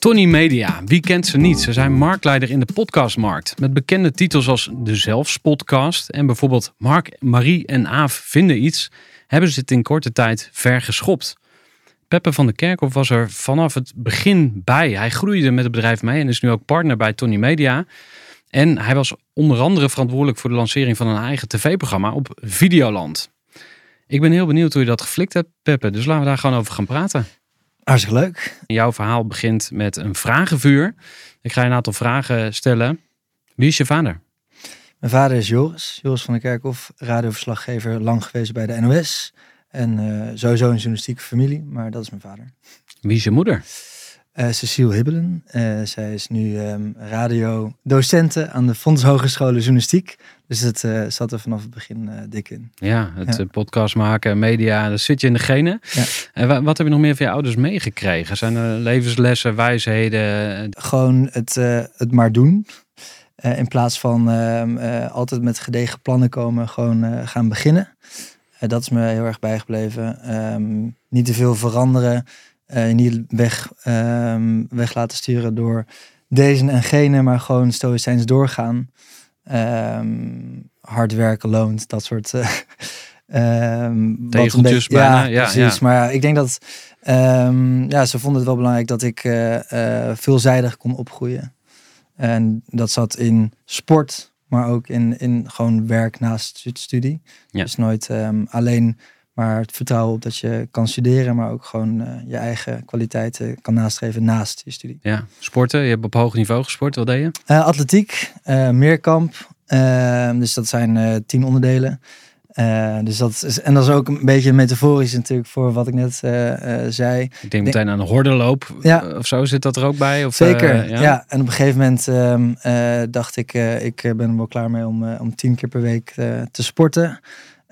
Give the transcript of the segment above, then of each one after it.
Tony Media, wie kent ze niet? Ze zijn marktleider in de podcastmarkt. Met bekende titels als de Zelfspodcast en bijvoorbeeld Mark, Marie en Aaf vinden iets, hebben ze het in korte tijd ver geschopt. Peppe van der Kerkhof was er vanaf het begin bij. Hij groeide met het bedrijf mee en is nu ook partner bij Tony Media. En hij was onder andere verantwoordelijk voor de lancering van een eigen tv-programma op Videoland. Ik ben heel benieuwd hoe je dat geflikt hebt, Peppe. Dus laten we daar gewoon over gaan praten. Hartstikke leuk. Jouw verhaal begint met een vragenvuur. Ik ga je een aantal vragen stellen. Wie is je vader? Mijn vader is Joris, Joris van der Kerkhof, radioverslaggever, lang geweest bij de NOS. En eh, sowieso een journalistieke familie, maar dat is mijn vader. Wie is je moeder? Uh, Cecile Hibbelen. Uh, zij is nu um, radiodocente aan de Fonds Hogescholen Journalistiek. Dus het uh, zat er vanaf het begin dik in. Ja, het ja. podcast maken, media, dat zit je in de genen. Ja. En wat heb je nog meer van je ouders meegekregen? Zijn er levenslessen, wijsheden? Gewoon het, het maar doen. in plaats van ehm, altijd met gedegen plannen komen, gewoon gaan beginnen. dat is me heel erg bijgebleven. Um, niet te veel veranderen. Uh, niet weg, um, weg laten sturen door deze en gene, maar gewoon stoïcijns doorgaan. Um, hard werken loont, dat soort. Uh, um, Tegeltjes bijna, ja, ja, precies. Ja. Maar ik denk dat ja, ze vonden het wel belangrijk dat ik uh, uh, veelzijdig kon opgroeien. En dat zat in sport, maar ook in, in gewoon werk naast studie. Ja. Dus nooit alleen maar het vertrouwen op dat je kan studeren, maar ook gewoon uh, je eigen kwaliteiten kan nastreven naast je studie. Ja, sporten. Je hebt op hoog niveau gesport. Wat deed je? Uh, atletiek, uh, meerkamp. dus dat zijn tien onderdelen. dus dat is, en dat is ook een beetje metaforisch natuurlijk voor wat ik net zei. Ik denk meteen aan een hordenloop ja. of zo. Zit dat er ook bij? Of, Zeker, ja. ja. En op een gegeven moment um, dacht ik, ik ben er wel klaar mee om, om tien keer per week te sporten.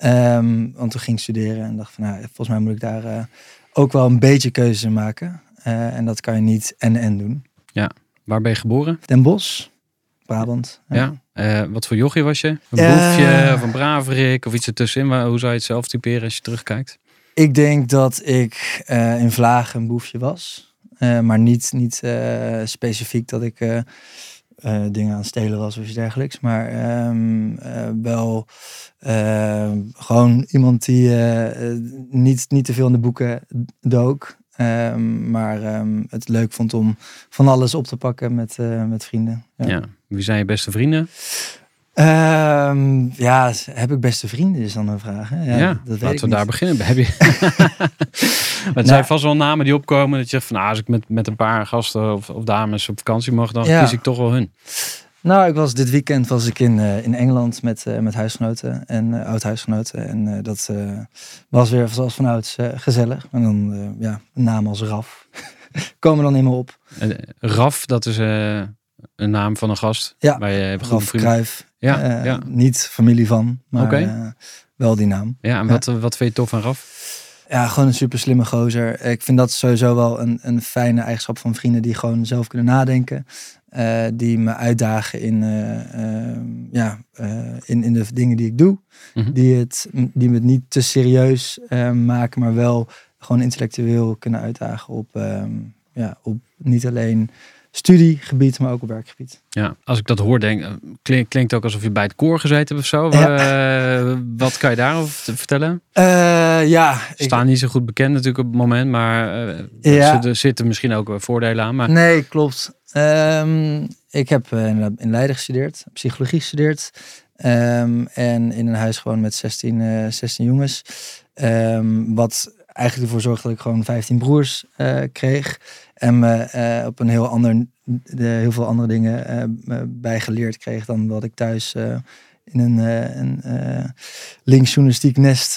Um, want toen ging ik studeren en dacht van, nou, volgens mij moet ik daar uh, ook wel een beetje keuzes in maken. Uh, en dat kan je niet en-en doen. Ja, waar ben je geboren? Den Bosch, Brabant. Ja, ja. Uh, wat voor jochie was je? Een boefje of een braverik of iets ertussenin? Hoe zou je het zelf typeren als je terugkijkt? Ik denk dat ik in Vlagen een boefje was. maar niet, niet specifiek dat ik... Uh, dingen aan stelen was of iets dergelijks. Maar um, uh, wel uh, gewoon iemand die niet, niet te veel in de boeken dook. Um, maar het leuk vond om van alles op te pakken met, met vrienden. Ja. Wie zijn je beste vrienden? Um, ja, heb ik beste vrienden is dan een vraag. Hè? Ja, ja dat laten we niet. daar beginnen. Heb je... maar het zijn vast wel namen die opkomen dat je van nou, als ik met, met een paar gasten of, of dames op vakantie mag, dan ja. kies ik toch wel hun. Nou, ik was dit weekend was ik in, uh, in Engeland met, uh, met huisgenoten en uh, oud-huisgenoten. En dat was weer zoals vanouds gezellig. En dan, ja, een naam als Raf komen dan helemaal op. Raf, dat is een naam van een gast. Ja, waar je Raf Cruijff. Ja, uh, ja. Niet familie van, maar okay. uh, wel die naam. Ja, en wat, ja. wat vind je tof van Raf? Ja, gewoon een super slimme gozer. Ik vind dat sowieso wel een, een fijne eigenschap van vrienden die gewoon zelf kunnen nadenken. Eh, die me uitdagen in, eh, ja, eh, in, in de dingen die ik doe. Mhm. die, het, die me het niet te serieus eh, maken, maar wel gewoon intellectueel kunnen uitdagen op, ehm, ja, op niet alleen studiegebied, maar ook op werkgebied. Ja, als ik dat hoor, denk eh, klink, klinkt ook alsof je bij het koor gezeten hebt of zo. Ja. Eh, wat kan je daarover te vertellen? Eh, ja, ik- Staan niet zo goed bekend natuurlijk op het moment, maar Ja. er zitten misschien ook voordelen aan. Maar Nee, klopt. Ehm, ik heb in Leiden gestudeerd, psychologie gestudeerd. Ehm, en in een huis gewoon met 16, eh 16 jongens. Ehm, wat eigenlijk ervoor zorgde dat ik gewoon 15 broers eh, kreeg. En me eh, op een heel, ander, de, heel veel andere dingen eh, bijgeleerd kreeg dan wat ik thuis in een, een linksjournalistiek nest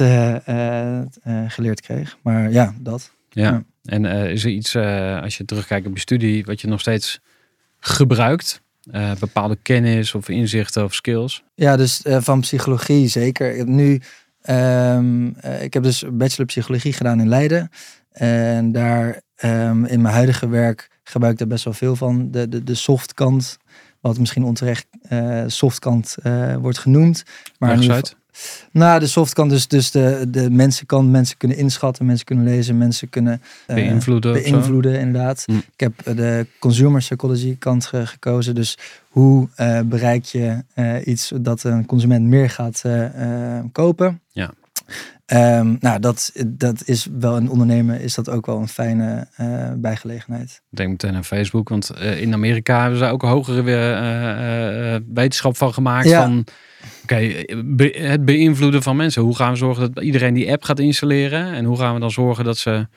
geleerd kreeg. Maar ja, dat. ja. Ja. En is er iets, als je terugkijkt op je studie, wat je nog steeds gebruikt? Bepaalde kennis of inzichten of skills? Ja, dus van psychologie zeker. Nu, ehm, eh, ik heb dus bachelor psychologie gedaan in Leiden. En daar ehm, in mijn huidige werk gebruik ik daar best wel veel van. De, de, de softkant, wat misschien onterecht eh softkant eh, wordt genoemd. Maar uit. Nou, de softkant dus, dus de, de mensenkant. Mensen kunnen inschatten, mensen kunnen lezen, mensen kunnen eh, Beïnvloeden beïnvloeden inderdaad. Hm. Ik heb eh, de consumer psychology kant ge- gekozen. Dus hoe eh, bereik je eh, iets dat een consument meer gaat eh, eh, kopen? Ja. Ehm, nou, dat, dat is wel een ondernemer, is dat ook wel een fijne eh, bijgelegenheid. Ik denk meteen aan Facebook, want eh, in Amerika hebben ze ook hogere eh, eh, eh, wetenschap van gemaakt. Ja. Van be- het beïnvloeden van mensen. Hoe gaan we zorgen dat iedereen die app gaat installeren? En hoe gaan we dan zorgen dat ze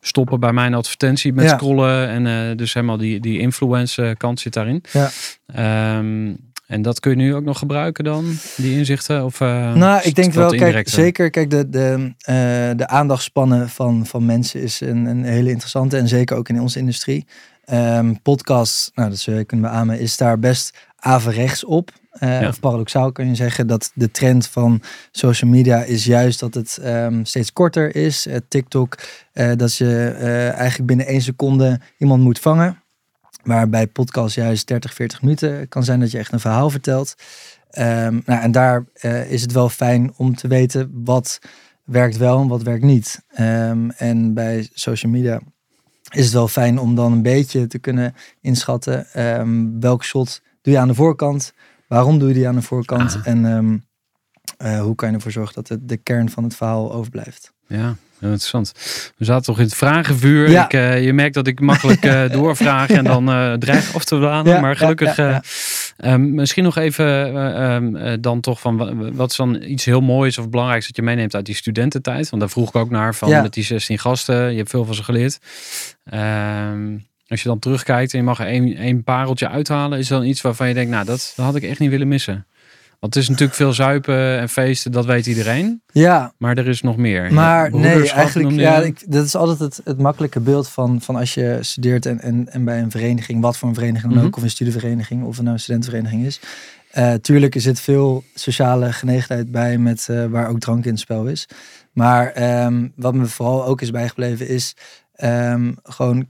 stoppen bij mijn advertentie met Ja. scrollen? En eh, dus helemaal die, die influence kant zit daarin. Ja. Ehm, en dat kun je nu ook nog gebruiken dan, die inzichten? Of, eh, nou, ik denk wel, kijk, zeker, kijk, de, de, eh, de aandachtspannen van, van mensen is een, een hele interessante. En zeker ook in onze industrie. Ehm podcast, nou, dat kunnen beamen, is daar best averechts op. Eh, Ja. Of paradoxaal kun je zeggen dat de trend van social media is juist dat het ehm, steeds korter is. Eh, TikTok, eh, dat je eigenlijk binnen één seconde iemand moet vangen. Maar bij podcast juist 30, 40 minuten kan zijn dat je echt een verhaal vertelt. Ehm, nou, en daar is het wel fijn om te weten wat werkt wel en wat werkt niet. Ehm, en bij social media is het wel fijn om dan een beetje te kunnen inschatten welk shot doe je aan de voorkant, waarom doe je die aan de voorkant Ah. en ehm, eh, hoe kan je ervoor zorgen dat het de kern van het verhaal overblijft. Ja, heel interessant. We zaten toch in het vragenvuur. Ja. Ik, eh, je merkt dat ik makkelijk eh, doorvraag en dan eh, dreig af te. Ja, maar gelukkig, ja, eh, ehm, misschien nog even eh, ehm, eh, dan toch van wa- wat is dan iets heel moois of belangrijks dat je meeneemt uit die studententijd? Want daar vroeg ik ook naar van met die 16 gasten. Je hebt veel van ze geleerd. Als je dan terugkijkt en je mag er één, één pareltje uithalen, is dan iets waarvan je denkt, nou dat, dat had ik echt niet willen missen. Want het is natuurlijk veel zuipen en feesten, dat weet iedereen. Ja, Maar er is nog meer. Maar Ja, nee, eigenlijk, ja, ik, dat is altijd het, het makkelijke beeld van, van als je studeert en, en, en bij een vereniging, wat voor een vereniging dan Mhm. ook, of een studievereniging, of nou een studentenvereniging is. Eh, tuurlijk er zit veel sociale genegenheid bij, met, eh, waar ook drank in het spel is. Maar ehm, wat me vooral ook is bijgebleven, is ehm, gewoon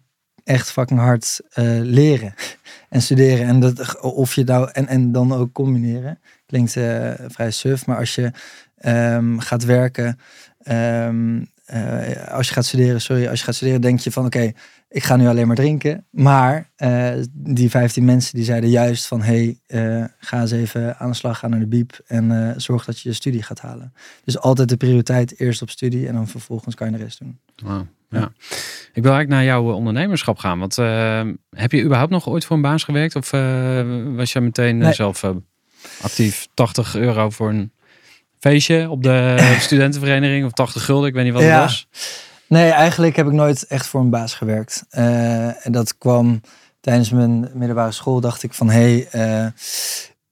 echt fucking hard eh, leren en studeren. En dat, of je nou, en, en dan ook combineren. Klinkt eh, vrij suf, maar als je ehm, gaat werken, ehm, eh, als je gaat studeren, sorry, als je gaat studeren, denk je van oké, ik ga nu alleen maar drinken. Maar die 15 mensen die zeiden juist van hey, ga eens even aan de slag, ga naar de biep en zorg dat je je studie gaat halen. Dus altijd de prioriteit eerst op studie en dan vervolgens kan je de rest doen. Ja. Ik wil eigenlijk naar jouw eh, ondernemerschap gaan. Want eh, heb je überhaupt nog ooit voor een baas gewerkt? Of eh, was je meteen Nee. zelf actief 80 euro voor een feestje op de studentenvereniging? Of 80 gulden, ik weet niet wat het was. Nee, eigenlijk heb ik nooit echt voor een baas gewerkt. En dat kwam tijdens mijn middelbare school. Dacht ik van, hé, hey,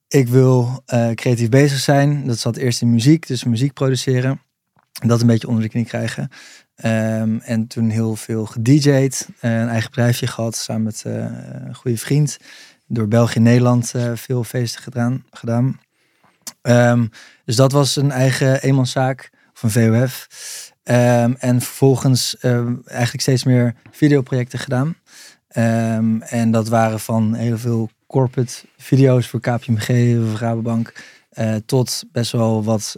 ik wil creatief bezig zijn. Dat zat eerst in muziek, dus muziek produceren. Dat een beetje onder de knie krijgen. Ehm, en toen heel veel gedj'd. een eigen bedrijfje gehad, samen met eh, een goede vriend. Door België en Nederland eh, veel feesten gedaan. gedaan. Ehm, dus dat was een eigen eenmanszaak, een VOF. Ehm, en vervolgens eigenlijk steeds meer videoprojecten gedaan. En dat waren van heel veel corporate video's voor KPMG, of Rabobank, eh, tot best wel wat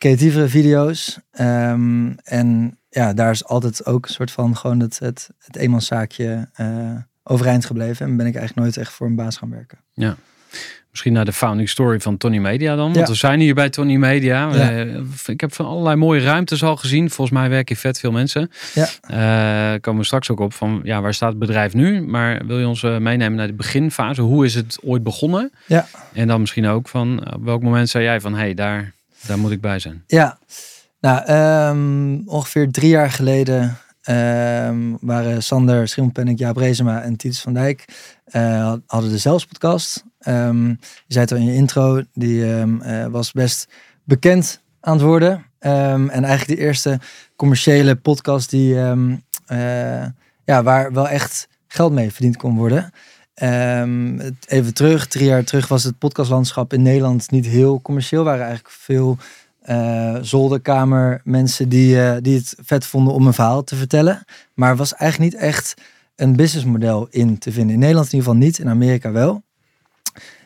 creatievere video's. Ehm, en ja, daar is altijd ook een soort van gewoon het, het, het eenmanszaakje eh, overeind gebleven. En ben ik eigenlijk nooit echt voor een baas gaan werken. Misschien naar de founding story van Tony Media dan. Want Ja. we zijn hier bij Tony Media. Ja. Eh, ik heb van allerlei mooie ruimtes al gezien. Volgens mij werken vet veel mensen. Ja. Eh, komen we straks ook op van ja, waar staat het bedrijf nu? Maar wil je ons meenemen naar de beginfase? Hoe is het ooit begonnen? Ja. En dan misschien ook van op welk moment zei jij van hé, hey, daar, daar moet ik bij zijn. Ja, nou, ehm, ongeveer drie jaar geleden ehm, waren Sander Schimmelpenninck, Jaap Rezema en Titus van Dijk eh, hadden de Zelfs podcast. Ehm, je zei het al in je intro, die eh, was best bekend aan het worden. En eigenlijk de eerste commerciële podcast die, eh, ja, waar wel echt geld mee verdiend kon worden. Ehm, even terug, drie jaar terug was het podcastlandschap in Nederland niet heel commercieel. waren eigenlijk veel eh, zolderkamer mensen die, eh, die het vet vonden om een verhaal te vertellen. Maar was eigenlijk niet echt een businessmodel in te vinden. In Nederland in ieder geval niet, in Amerika wel.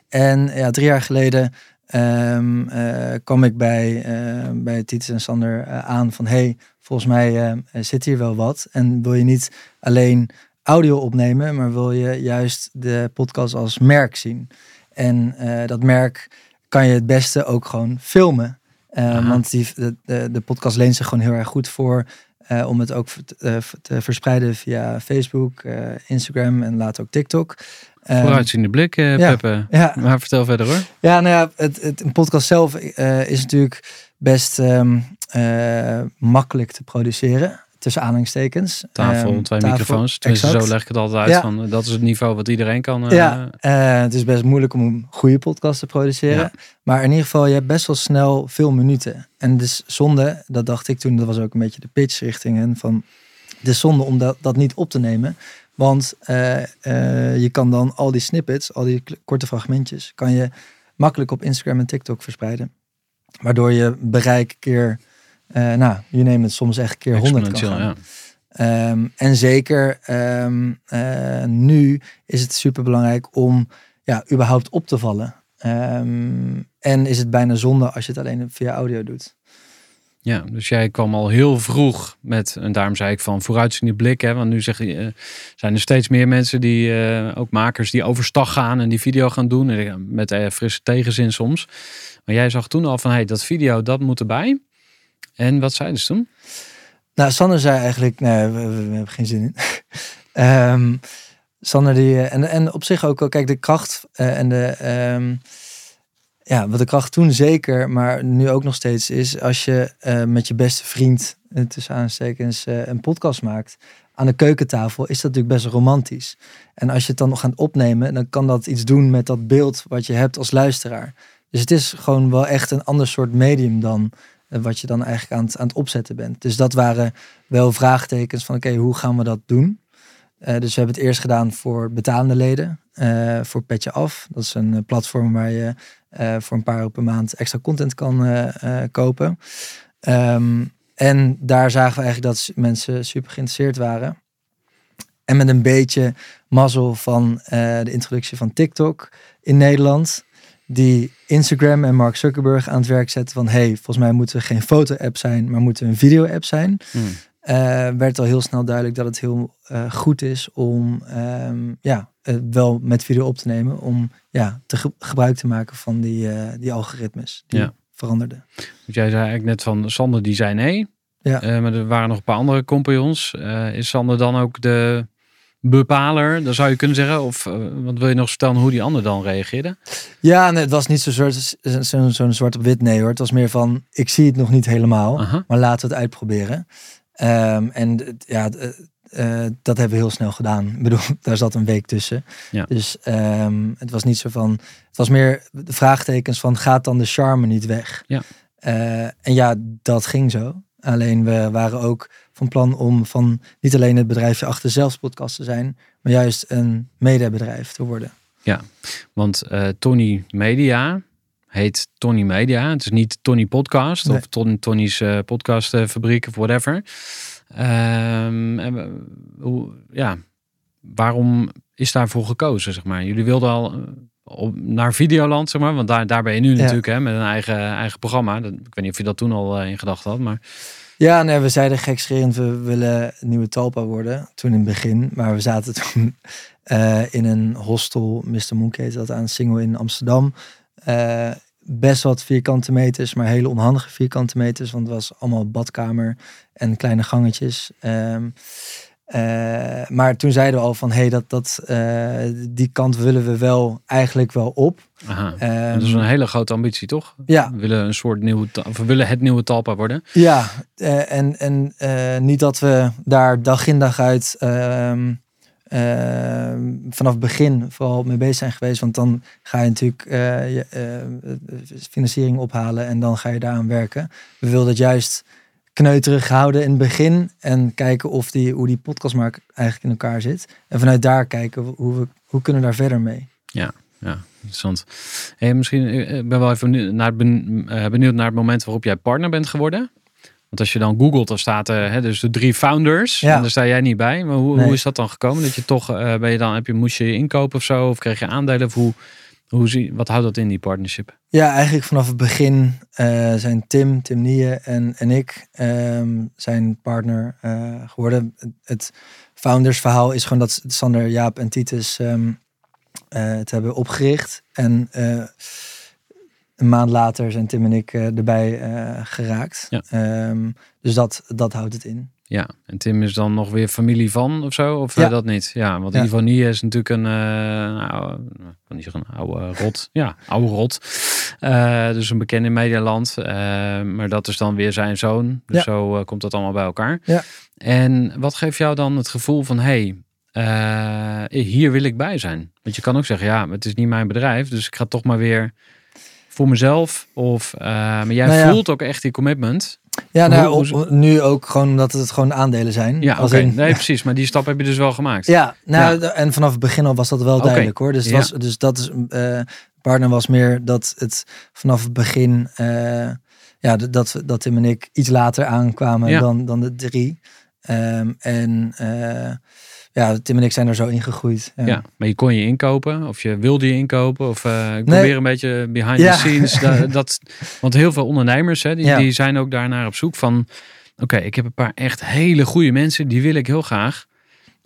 En ja, drie jaar geleden ehm, eh, kwam ik bij, bij Titus en Sander aan van... hey, volgens mij zit hier wel wat. En wil je niet alleen audio opnemen, maar wil je juist de podcast als merk zien. En eh, dat merk kan je het beste ook gewoon filmen. Eh, want die, de, de, de podcast leent zich gewoon heel erg goed voor eh, om het ook te, te verspreiden via Facebook, Instagram en later ook TikTok. Ehm, Vooruitziende blik, eh ja. Peppe. Ja, Maar vertel verder hoor. ja, nou ja, het, het, een podcast zelf is natuurlijk best ehm, eh, makkelijk te produceren. Tussen aanhalingstekens. Tafel, Ehm, twee tafel, microfoons. Tenminste, exact. zo leg ik het altijd uit. Ja. Van, eh, dat is het niveau wat iedereen kan. eh, Ja, eh, het is best moeilijk om een goede podcast te produceren. Ja. Maar in ieder geval, je hebt best wel snel veel minuten. En het is zonde, dat dacht ik toen, dat was ook een beetje de pitch richting hen, van het is zonde om dat, dat niet op te nemen. Want je kan dan al die snippets, al die korte fragmentjes, kan je makkelijk op Instagram en TikTok verspreiden. Waardoor je bereik keer, eh, nou, je neemt het soms echt keer 100 kan exponentieel, gaan. ja. Ehm, en zeker ehm, eh, nu is het super belangrijk om ja, überhaupt op te vallen. Ehm, en is het bijna zonde als je het alleen via audio doet. Ja, dus jij kwam al heel vroeg met, en daarom zei ik van vooruitziende blik, hè, want nu zeg je, eh, zijn er steeds meer mensen die, ook makers, die overstag gaan en die video gaan doen, en, met frisse tegenzin soms. Maar jij zag toen al van, hey, dat video, dat moet erbij. En wat zeiden ze toen? Nou, Sander zei eigenlijk, nee, we, hebben geen zin in. Sander die, eh, en, en op zich ook kijk, de kracht eh, en de, ehm, ja, wat de kracht toen zeker, maar nu ook nog steeds is, als je eh, met je beste vriend, tussen aanstekens, een podcast maakt, aan de keukentafel, is dat natuurlijk best romantisch. En als je het dan nog gaat opnemen, dan kan dat iets doen met dat beeld wat je hebt als luisteraar. Dus het is gewoon wel echt een ander soort medium dan wat je dan eigenlijk aan het, aan het opzetten bent. Dus dat waren wel vraagtekens van oké, hoe gaan we dat doen? Eh, dus we hebben het eerst gedaan voor betalende leden, eh, voor Petje Af. Dat is een eh, platform waar je voor een paar euro per maand extra content kan kopen. Ehm, en daar zagen we eigenlijk dat mensen super geïnteresseerd waren. En met een beetje mazzel van de introductie van TikTok in Nederland. Die Instagram en Mark Zuckerberg aan het werk zetten van... hey, volgens mij moeten we geen foto-app zijn, maar moeten we een video-app zijn. Hmm. Eh, werd al heel snel duidelijk dat het heel eh, goed is om ehm, ja, eh, wel met video op te nemen. Om ja, te ge- gebruik te maken van die, die algoritmes die Ja. veranderden. Want jij zei eigenlijk net van, Sander die zei nee. Ja. Maar er waren nog een paar andere compagnons. Is Sander dan ook de bepaler, dan zou je kunnen zeggen? Of eh, wat wil je nog vertellen hoe die ander dan reageerde? Ja, nee, het was niet zo'n soort, zo'n zo'n zwart op wit nee hoor. Het was meer van, ik zie het nog niet helemaal. Maar laten we het uitproberen. Ehm, en ja, eh, eh, dat hebben we heel snel gedaan. Ik bedoel, daar zat een week tussen. Ja. Dus ehm, het was niet zo van. Het was meer de vraagtekens van gaat dan de charme niet weg? Ja. En ja, dat ging zo. Alleen we waren ook van plan om van niet alleen het bedrijfje achter zelfs podcast te zijn, maar juist een mediabedrijf te worden. Want eh, Tony Media heet Tony Media. Het is niet Tony Podcast Nee. of Ton, Tony's eh, podcastfabriek of whatever. Ehm, en hoe, ja, waarom is daarvoor gekozen, zeg maar? Jullie wilden al eh, op, naar Videoland, zeg maar, want daar, daar ben je nu Ja. natuurlijk hè, met een eigen, eigen programma. Dat, ik weet niet of je dat toen al in gedachten had, maar Ja, nee, we zeiden gekscherend, we willen nieuwe Talpa worden. Toen in het begin. Maar we zaten toen eh, in een hostel, Mr. Heette dat, aan Single in Amsterdam. Eh, best wat vierkante meters, maar hele onhandige vierkante meters. Want het was allemaal badkamer en kleine gangetjes. Ehm, eh, maar toen zeiden we al van, hé, hey, dat, dat, eh, die kant willen we wel eigenlijk wel op. aha. Ehm, dat is een hele grote ambitie, toch? ja, We willen een soort nieuwe, of we willen het nieuwe Talpa worden. Ja, eh, en, en niet dat we daar dag in dag uit ehm, ehm, vanaf het begin vooral mee bezig zijn geweest. Want dan ga je natuurlijk je, financiering ophalen en dan ga je daaraan werken. We wilden het juist kneuterig houden in het begin en kijken of die, hoe die podcastmarkt eigenlijk in elkaar zit. En vanuit daar kijken hoe we hoe kunnen we daar verder mee. Ja, interessant. Hey, misschien, eh, ik ben wel even benieuwd naar, eh, benieuwd naar het moment waarop jij partner bent geworden. Want als je dan googelt, dan staat er hè, dus de drie founders. Ja. En daar sta jij niet bij. Maar hoe, Nee. hoe is dat dan gekomen? Dat je toch, eh, ben je dan, heb je, moest je inkopen of zo? Of kreeg je aandelen? Of hoe, hoe zie, wat houdt dat in, die partnership? Ja, eigenlijk vanaf het begin eh, zijn Tim, Tim Nieën en, en ik ehm, zijn partner eh, geworden. Het, foundersverhaal is gewoon dat Sander, Jaap en Titus ehm, eh, het hebben opgericht. En een maand later zijn Tim en ik erbij geraakt. Ja. Ehm, dus dat, dat houdt het in. Ja, en Tim is dan nog weer familie van of zo? Of Ja. eh, dat niet? Ja, want Ja. Is natuurlijk een, eh ik kan niet zeggen een oude rot. Ja, oude rot. Eh, dus een bekende in Medialand. Eh, maar dat is dan weer zijn zoon. Dus Ja. zo komt dat allemaal bij elkaar. Ja. En wat geeft jou dan het gevoel van, hé, hey, hier wil ik bij zijn? Want je kan ook zeggen, ja, het is niet mijn bedrijf. Dus ik ga toch maar weer voor mezelf. Of, maar jij Nou voelt ook echt die commitment. Ja, nou, Hoe- hoe- op- nu ook gewoon omdat het gewoon aandelen zijn. Ja, in- Nee, precies. Maar die stap heb je dus wel gemaakt. Ja, nou, Ja. en vanaf het begin al was dat wel duidelijk hoor. Dus, Ja. was, dus dat is, eh partner was meer dat het vanaf het begin, eh, ja, dat, dat Tim en ik iets later aankwamen Ja. dan, dan de drie. Ehm, en eh, ja, Tim en ik zijn er zo ingegroeid. Ja. Ja, maar je kon je inkopen of je wilde je inkopen of eh, ik Nee. probeer een beetje behind Ja. the scenes. dat, dat, want heel veel ondernemers hè, die, Ja. die zijn ook daarnaar op zoek van oké, ik heb een paar echt hele goede mensen, die wil ik heel graag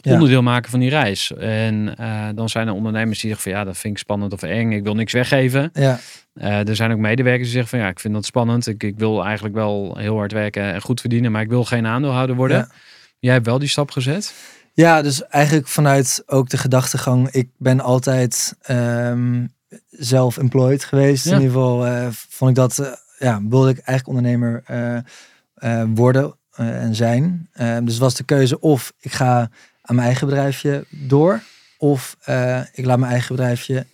onderdeel maken van die reis. En eh, dan zijn er ondernemers die zeggen van ja, dat vind ik spannend of eng, ik wil niks weggeven. Ja, Eh, er zijn ook medewerkers die zeggen van ja, ik vind dat spannend, ik, ik wil eigenlijk wel heel hard werken en goed verdienen, maar ik wil geen aandeelhouder worden. Ja. Jij hebt wel die stap gezet. Ja, dus eigenlijk vanuit ook de gedachtegang, ik ben altijd ehm zelf-employed geweest. Ja. In ieder geval eh, vond ik dat, eh, ja, wilde ik eigenlijk ondernemer eh, worden en zijn. Ehm, dus was de keuze of ik ga aan mijn eigen bedrijfje door, of ik laat mijn eigen bedrijfje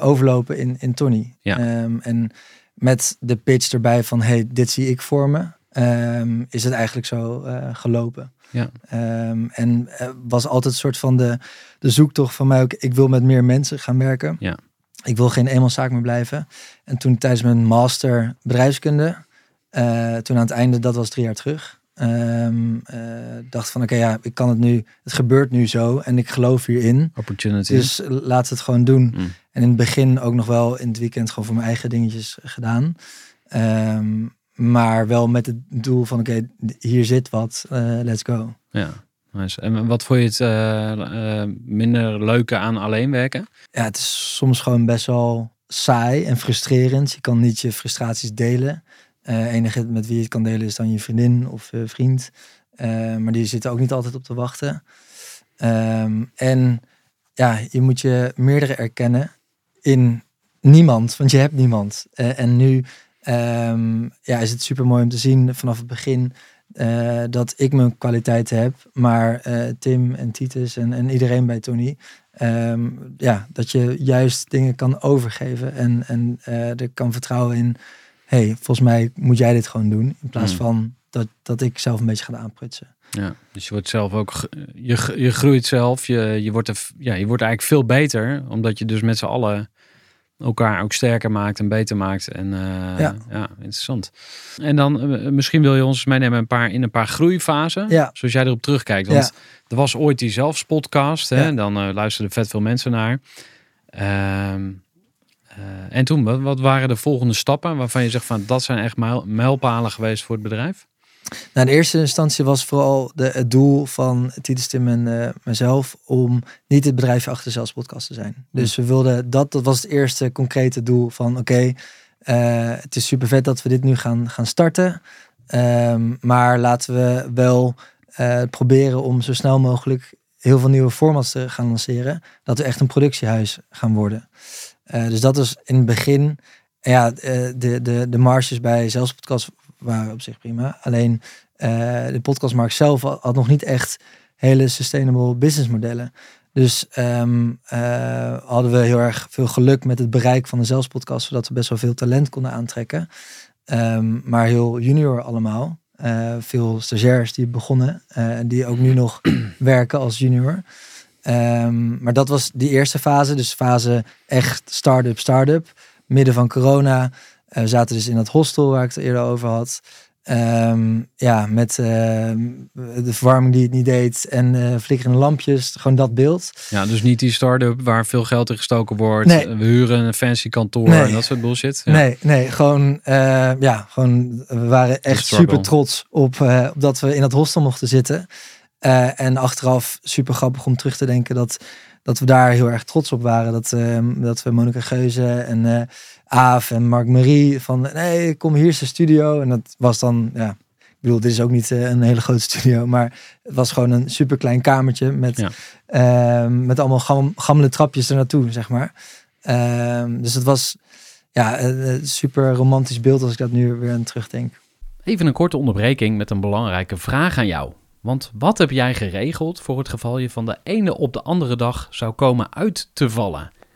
overlopen in, in Tony. Ja. Ehm, en met de pitch erbij van, hey, dit zie ik voor me, ehm, is het eigenlijk zo gelopen. Ja. Ehm, en eh, was altijd een soort van de, de zoektocht van mij ook. Ik wil met meer mensen gaan werken. Ja. Ik wil geen eenmanszaak meer blijven. En toen tijdens mijn master bedrijfskunde, eh, toen aan het einde, dat was drie jaar terug, eh, dacht van oké, ja, ik kan het nu, het gebeurt nu zo en ik geloof hierin. Opportunity. Dus laat het gewoon doen. Mm. En in het begin ook nog wel in het weekend gewoon voor mijn eigen dingetjes gedaan. Ehm, maar wel met het doel van oké, hier zit wat, eh, let's go. Ja, nice. En wat vond je het eh, eh, minder leuke aan alleen werken? ja, het is soms gewoon best wel saai en frustrerend. Je kan niet je frustraties delen. Eh enige met wie je het kan delen is dan je vriendin of vriend. Maar die zitten ook niet altijd op te wachten. Ehm, en ja, je moet je meerdere erkennen in niemand, want je hebt niemand. En nu ehm, ja, is het super mooi om te zien vanaf het begin eh, dat ik mijn kwaliteiten heb, maar eh, Tim en Titus en, en iedereen bij Tony, ehm, ja, dat je juist dingen kan overgeven en, en eh, er kan vertrouwen in, hey, volgens mij moet jij dit gewoon doen, in plaats Mm. van dat, dat ik zelf een beetje ga aanprutsen. Ja, dus je wordt zelf ook, je, je groeit zelf, je, je, wordt er, ja, je wordt eigenlijk veel beter, omdat je dus met z'n allen elkaar ook sterker maakt en beter maakt. En eh, ja. Ja. interessant. En dan eh, misschien wil je ons meenemen een paar, in een paar groeifasen. Ja. Zoals jij erop terugkijkt. Want er was ooit die zelfspodcast. Hè? Dan eh, luisterden vet veel mensen naar. Ehm, eh, en toen, wat, wat waren de volgende stappen waarvan je zegt van dat zijn echt mijl- mijlpalen geweest voor het bedrijf? Nou, in eerste instantie was vooral de, het doel van Titus Tim en eh, mezelf om niet het bedrijfje achter zelfs podcast te zijn. Dus we wilden dat, dat was het eerste concrete doel van oké, eh, het is super vet dat we dit nu gaan, gaan starten. Ehm, maar laten we wel eh, proberen om zo snel mogelijk heel veel nieuwe formats te gaan lanceren. Dat we echt een productiehuis gaan worden. Dus dat was in het begin. Ja, de, de, de marges bij zelfs podcast waren op zich prima. Alleen eh, de podcastmarkt zelf had, nog niet echt hele sustainable business modellen. Dus ehm, eh, hadden we heel erg veel geluk met het bereik van de zelfspodcast, zodat we best wel veel talent konden aantrekken. Ehm, maar heel junior allemaal. Eh, veel stagiairs die begonnen en die ook nu nog werken als junior. Ehm, maar dat was die eerste fase, dus fase echt start-up, start-up. Midden van corona. We zaten dus in dat hostel waar ik het eerder over had. Ehm, ja, met ehm, de verwarming die het niet deed en eh flikkerende lampjes. Gewoon dat beeld. Ja, dus niet die start-up waar veel geld in gestoken wordt. Nee. We huren een fancy kantoor Nee. en dat soort bullshit. Ja. Nee, nee, gewoon, eh, ja, gewoon, we waren echt super trots op, eh, op dat we in dat hostel mochten zitten. En achteraf super grappig om terug te denken dat, dat we daar heel erg trots op waren. Dat, eh, dat we Monika Geuze en Aaf en Mark Marie van, nee, kom hier is de studio. En dat was dan, ja, ik bedoel, dit is ook niet eh, een hele grote studio, maar het was gewoon een super klein kamertje met, Ja. ehm, met allemaal gam, gammele trapjes er naartoe, zeg maar. Ehm, dus het was ja, een een super romantisch beeld als ik dat nu weer aan terugdenk. Even een korte onderbreking met een belangrijke vraag aan jou. Want wat heb jij geregeld voor het geval je van de ene op de andere dag zou komen uit te vallen?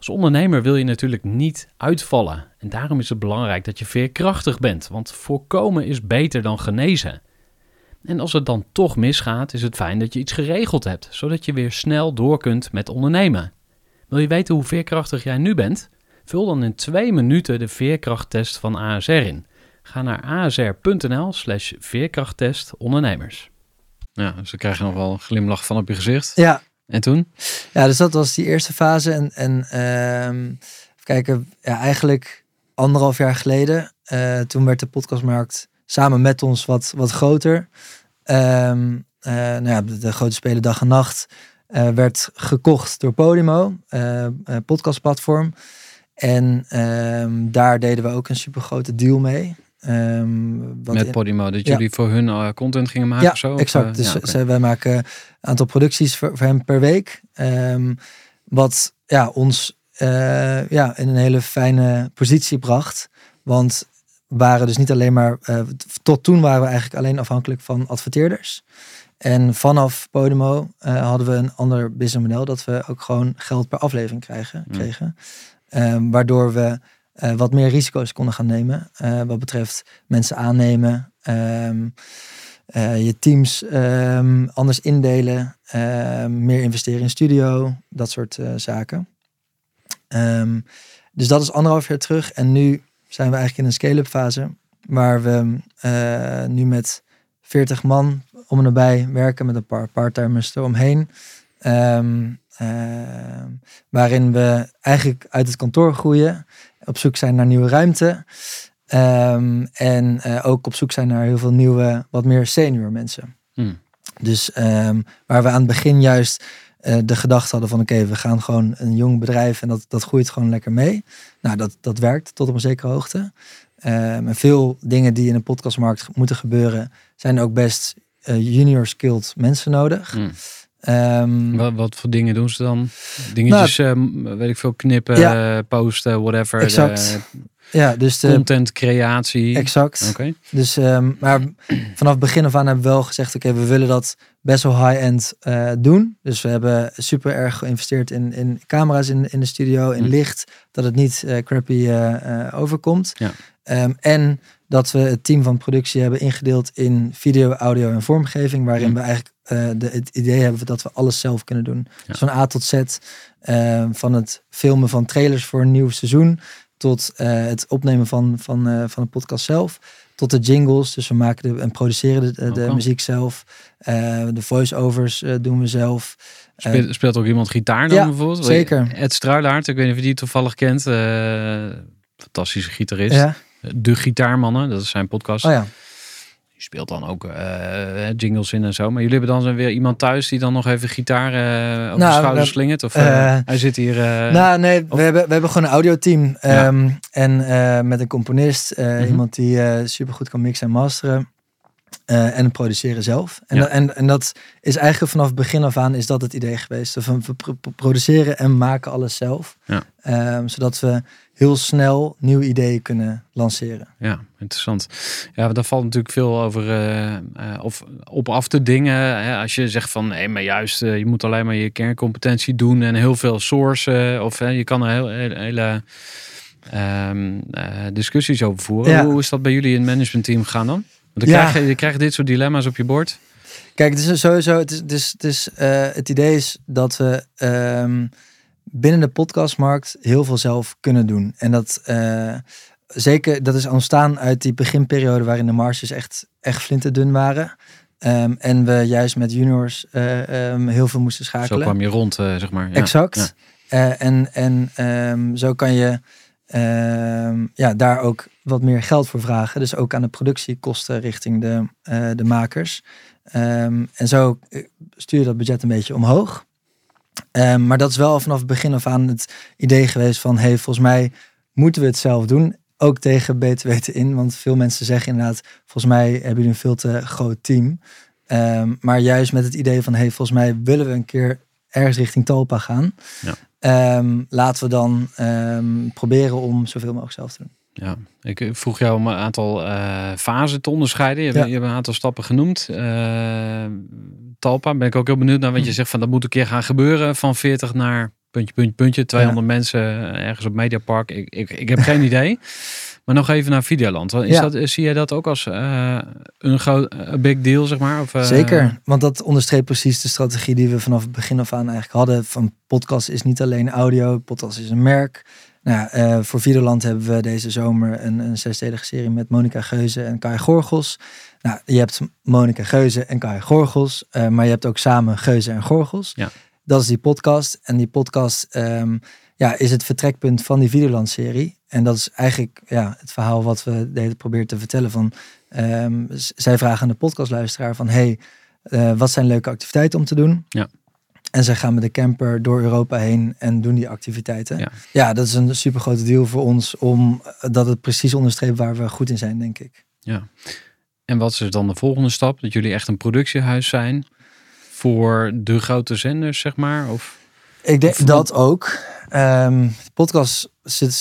Als ondernemer wil je natuurlijk niet uitvallen. En daarom is het belangrijk dat je veerkrachtig bent, want voorkomen is beter dan genezen. En als het dan toch misgaat, is het fijn dat je iets geregeld hebt, zodat je weer snel door kunt met ondernemen. Wil je weten hoe veerkrachtig jij nu bent? Vul dan in twee minuten de veerkrachttest van ASR in. Ga naar asr.nl slash veerkrachttest ondernemers. Ja, dus dan krijg je nog wel een glimlach van op je gezicht. Ja, En toen? ja dus dat was die eerste fase. En, en ehm, kijken, ja, eigenlijk anderhalf jaar geleden, eh, toen werd de podcastmarkt samen met ons wat, wat groter. Ehm, eh, nou ja, de, grote spelen dag en nacht eh, werd gekocht door Podimo, podcastplatform. En ehm, daar deden we ook een super grote deal mee. Wat Met Podimo. Dat Ja. jullie voor hun eh, content gingen maken ja, of zo? Of, exact. eh, dus ja, wij maken een aantal producties voor, voor hem per week. Ehm, wat ja, ons eh, ja, in een hele fijne positie bracht. Want we waren dus niet alleen maar... tot toen waren we eigenlijk alleen afhankelijk van adverteerders. En vanaf Podimo hadden we een ander businessmodel. Dat we ook gewoon geld per aflevering krijgen, Mm. kregen. Ehm, waardoor we eh, wat meer risico's konden gaan nemen. eh, wat betreft mensen aannemen. ehm, eh, je teams ehm, anders indelen, ehm, meer investeren in studio, dat soort zaken. Dus dat is anderhalf jaar terug en nu zijn we eigenlijk in een scale-up fase waar we nu met 40 man om en nabij werken met een paar parttimers eromheen. Ehm, waarin we eigenlijk uit het kantoor groeien, op zoek zijn naar nieuwe ruimte. Ehm, en eh, ook op zoek zijn naar heel veel nieuwe, wat meer senior mensen. Hmm. Dus ehm, waar we aan het begin juist eh, de gedachte hadden van oké, we gaan gewoon een jong bedrijf en dat, dat groeit gewoon lekker mee. Nou, dat, dat werkt tot op een zekere hoogte. Ehm, en veel dingen die in de podcastmarkt moeten gebeuren, zijn ook best eh, junior skilled mensen nodig. Hmm. Ehm, Wat, wat voor dingen doen ze dan? Dingetjes, eh, weet ik veel, knippen, Ja. posten, whatever. Exact. eh, Ja, dus de, content creatie. exact. Oké. Dus, ehm, maar vanaf het begin af aan hebben we wel gezegd, oké, we willen dat best wel high-end eh, doen. Dus we hebben super erg geïnvesteerd in, in camera's in, in de studio, in Hm. licht, dat het niet crappy overkomt. Ja. Ehm, en dat we het team van productie hebben ingedeeld in video, audio en vormgeving, waarin Hm. we eigenlijk eh, de, het idee hebben dat we alles zelf kunnen doen. Dus van A tot Z, eh, van het filmen van trailers voor een nieuw seizoen, tot eh, het opnemen van, van, eh, van de podcast zelf, tot de jingles. Dus we maken de, en produceren de, de, muziek zelf. De voice-overs doen we zelf. Speelt, speelt ook iemand gitaar dan ja, bijvoorbeeld? zeker. Ed Struilaert, ik weet niet of je die toevallig kent. fantastische gitarist. ja? De Gitaarmannen, dat is zijn podcast. Oh ja. Die speelt dan ook eh, jingles in en zo. Maar jullie hebben dan weer iemand thuis die dan nog even gitaar over Nou, de schouder we- slingert? Of eh, eh, hij zit hier... nou, nee, we hebben, we hebben gewoon een audioteam. Ja. Ehm, En met een componist, Mhm. iemand die super goed kan mixen en masteren. Eh, en produceren zelf. En, Ja. dat- en, en dat is eigenlijk vanaf het begin af aan is dat het idee geweest. Van we pro- pro- produceren en maken alles zelf. Ja. Ehm, zodat we heel snel nieuwe ideeën kunnen lanceren. Ja, interessant. Ja, daar valt natuurlijk veel over eh, eh, of op af te dingen. Hè, als je zegt van nee, maar juist je moet alleen maar je kerncompetentie doen en heel veel sourcen. Of je kan er heel, hele, hele ehm, eh, discussies over voeren. Ja. Hoe is dat bij jullie in het managementteam gegaan dan? Dan Ja. krijg je, je krijgt dit soort dilemma's op je bord. Kijk, het is sowieso. Het, is, het, is, het, is, eh, het idee is dat we ehm, binnen de podcastmarkt heel veel zelf kunnen doen. En dat eh, zeker, dat is ontstaan uit die beginperiode waarin de marges echt, echt flinterdun waren. Ehm, en we juist met juniors eh, ehm, heel veel moesten Zo schakelen. kwam je rond, zeg maar. Ja. Exact. Ja. En en zo kan je ja, daar ook wat meer geld voor vragen. Dus ook aan de productiekosten richting de, eh, de makers. Ehm, en zo eh, stuur je dat budget een beetje omhoog. Ehm, maar dat is wel vanaf het begin af aan het idee geweest van... hey, volgens mij moeten we het zelf doen. Ook tegen weten in. Want veel mensen zeggen inderdaad... volgens mij hebben jullie een veel te groot team. Ehm, maar juist met het idee van... hey, volgens mij willen we een keer ergens richting Talpa gaan. Ja. Ehm, laten we dan ehm, proberen om zoveel mogelijk zelf te doen. Ja, ik eh, vroeg jou om een aantal eh fasen te onderscheiden. Je, Ja. je hebt een aantal stappen genoemd. Eh, Talpa, ben ik ook heel benieuwd naar wat je Hm. zegt van dat moet een keer gaan gebeuren. Van 40 naar puntje, puntje, puntje. 200 mensen ergens op Mediapark. Ik, ik, ik heb geen idee. Maar nog even naar Videoland. Is Ja. dat, eh, zie jij dat ook als eh, een groot een big deal, zeg maar? Of, eh, Zeker, want dat onderstreept precies de strategie die we vanaf het begin af aan eigenlijk hadden. Van podcast is niet alleen audio, podcast is een merk. Nou, eh, voor Videoland hebben we deze zomer een, een zesdelige serie met Monica Geuze en Kai Gorgels. Nou, je hebt Monica Geuze en Kai Gorgels, eh, maar je hebt ook samen Geuze en Gorgels. Ja. Dat is die podcast. En die podcast ehm, ja, is het vertrekpunt van die Videoland-serie. En dat is eigenlijk ja, het verhaal wat we deden proberen te vertellen. Van, ehm, zij vragen aan de podcastluisteraar van... hey, eh, wat zijn leuke activiteiten om te doen? Ja. En zij gaan met de camper door Europa heen en doen die activiteiten. Ja. Ja, dat is een super grote deal voor ons... om eh, dat het precies onderstreept waar we goed in zijn, denk ik. Ja. En wat is dan de volgende stap? Dat jullie echt een productiehuis zijn voor de grote zenders, zeg maar? Of... Ik denk dat ook. Ehm podcasts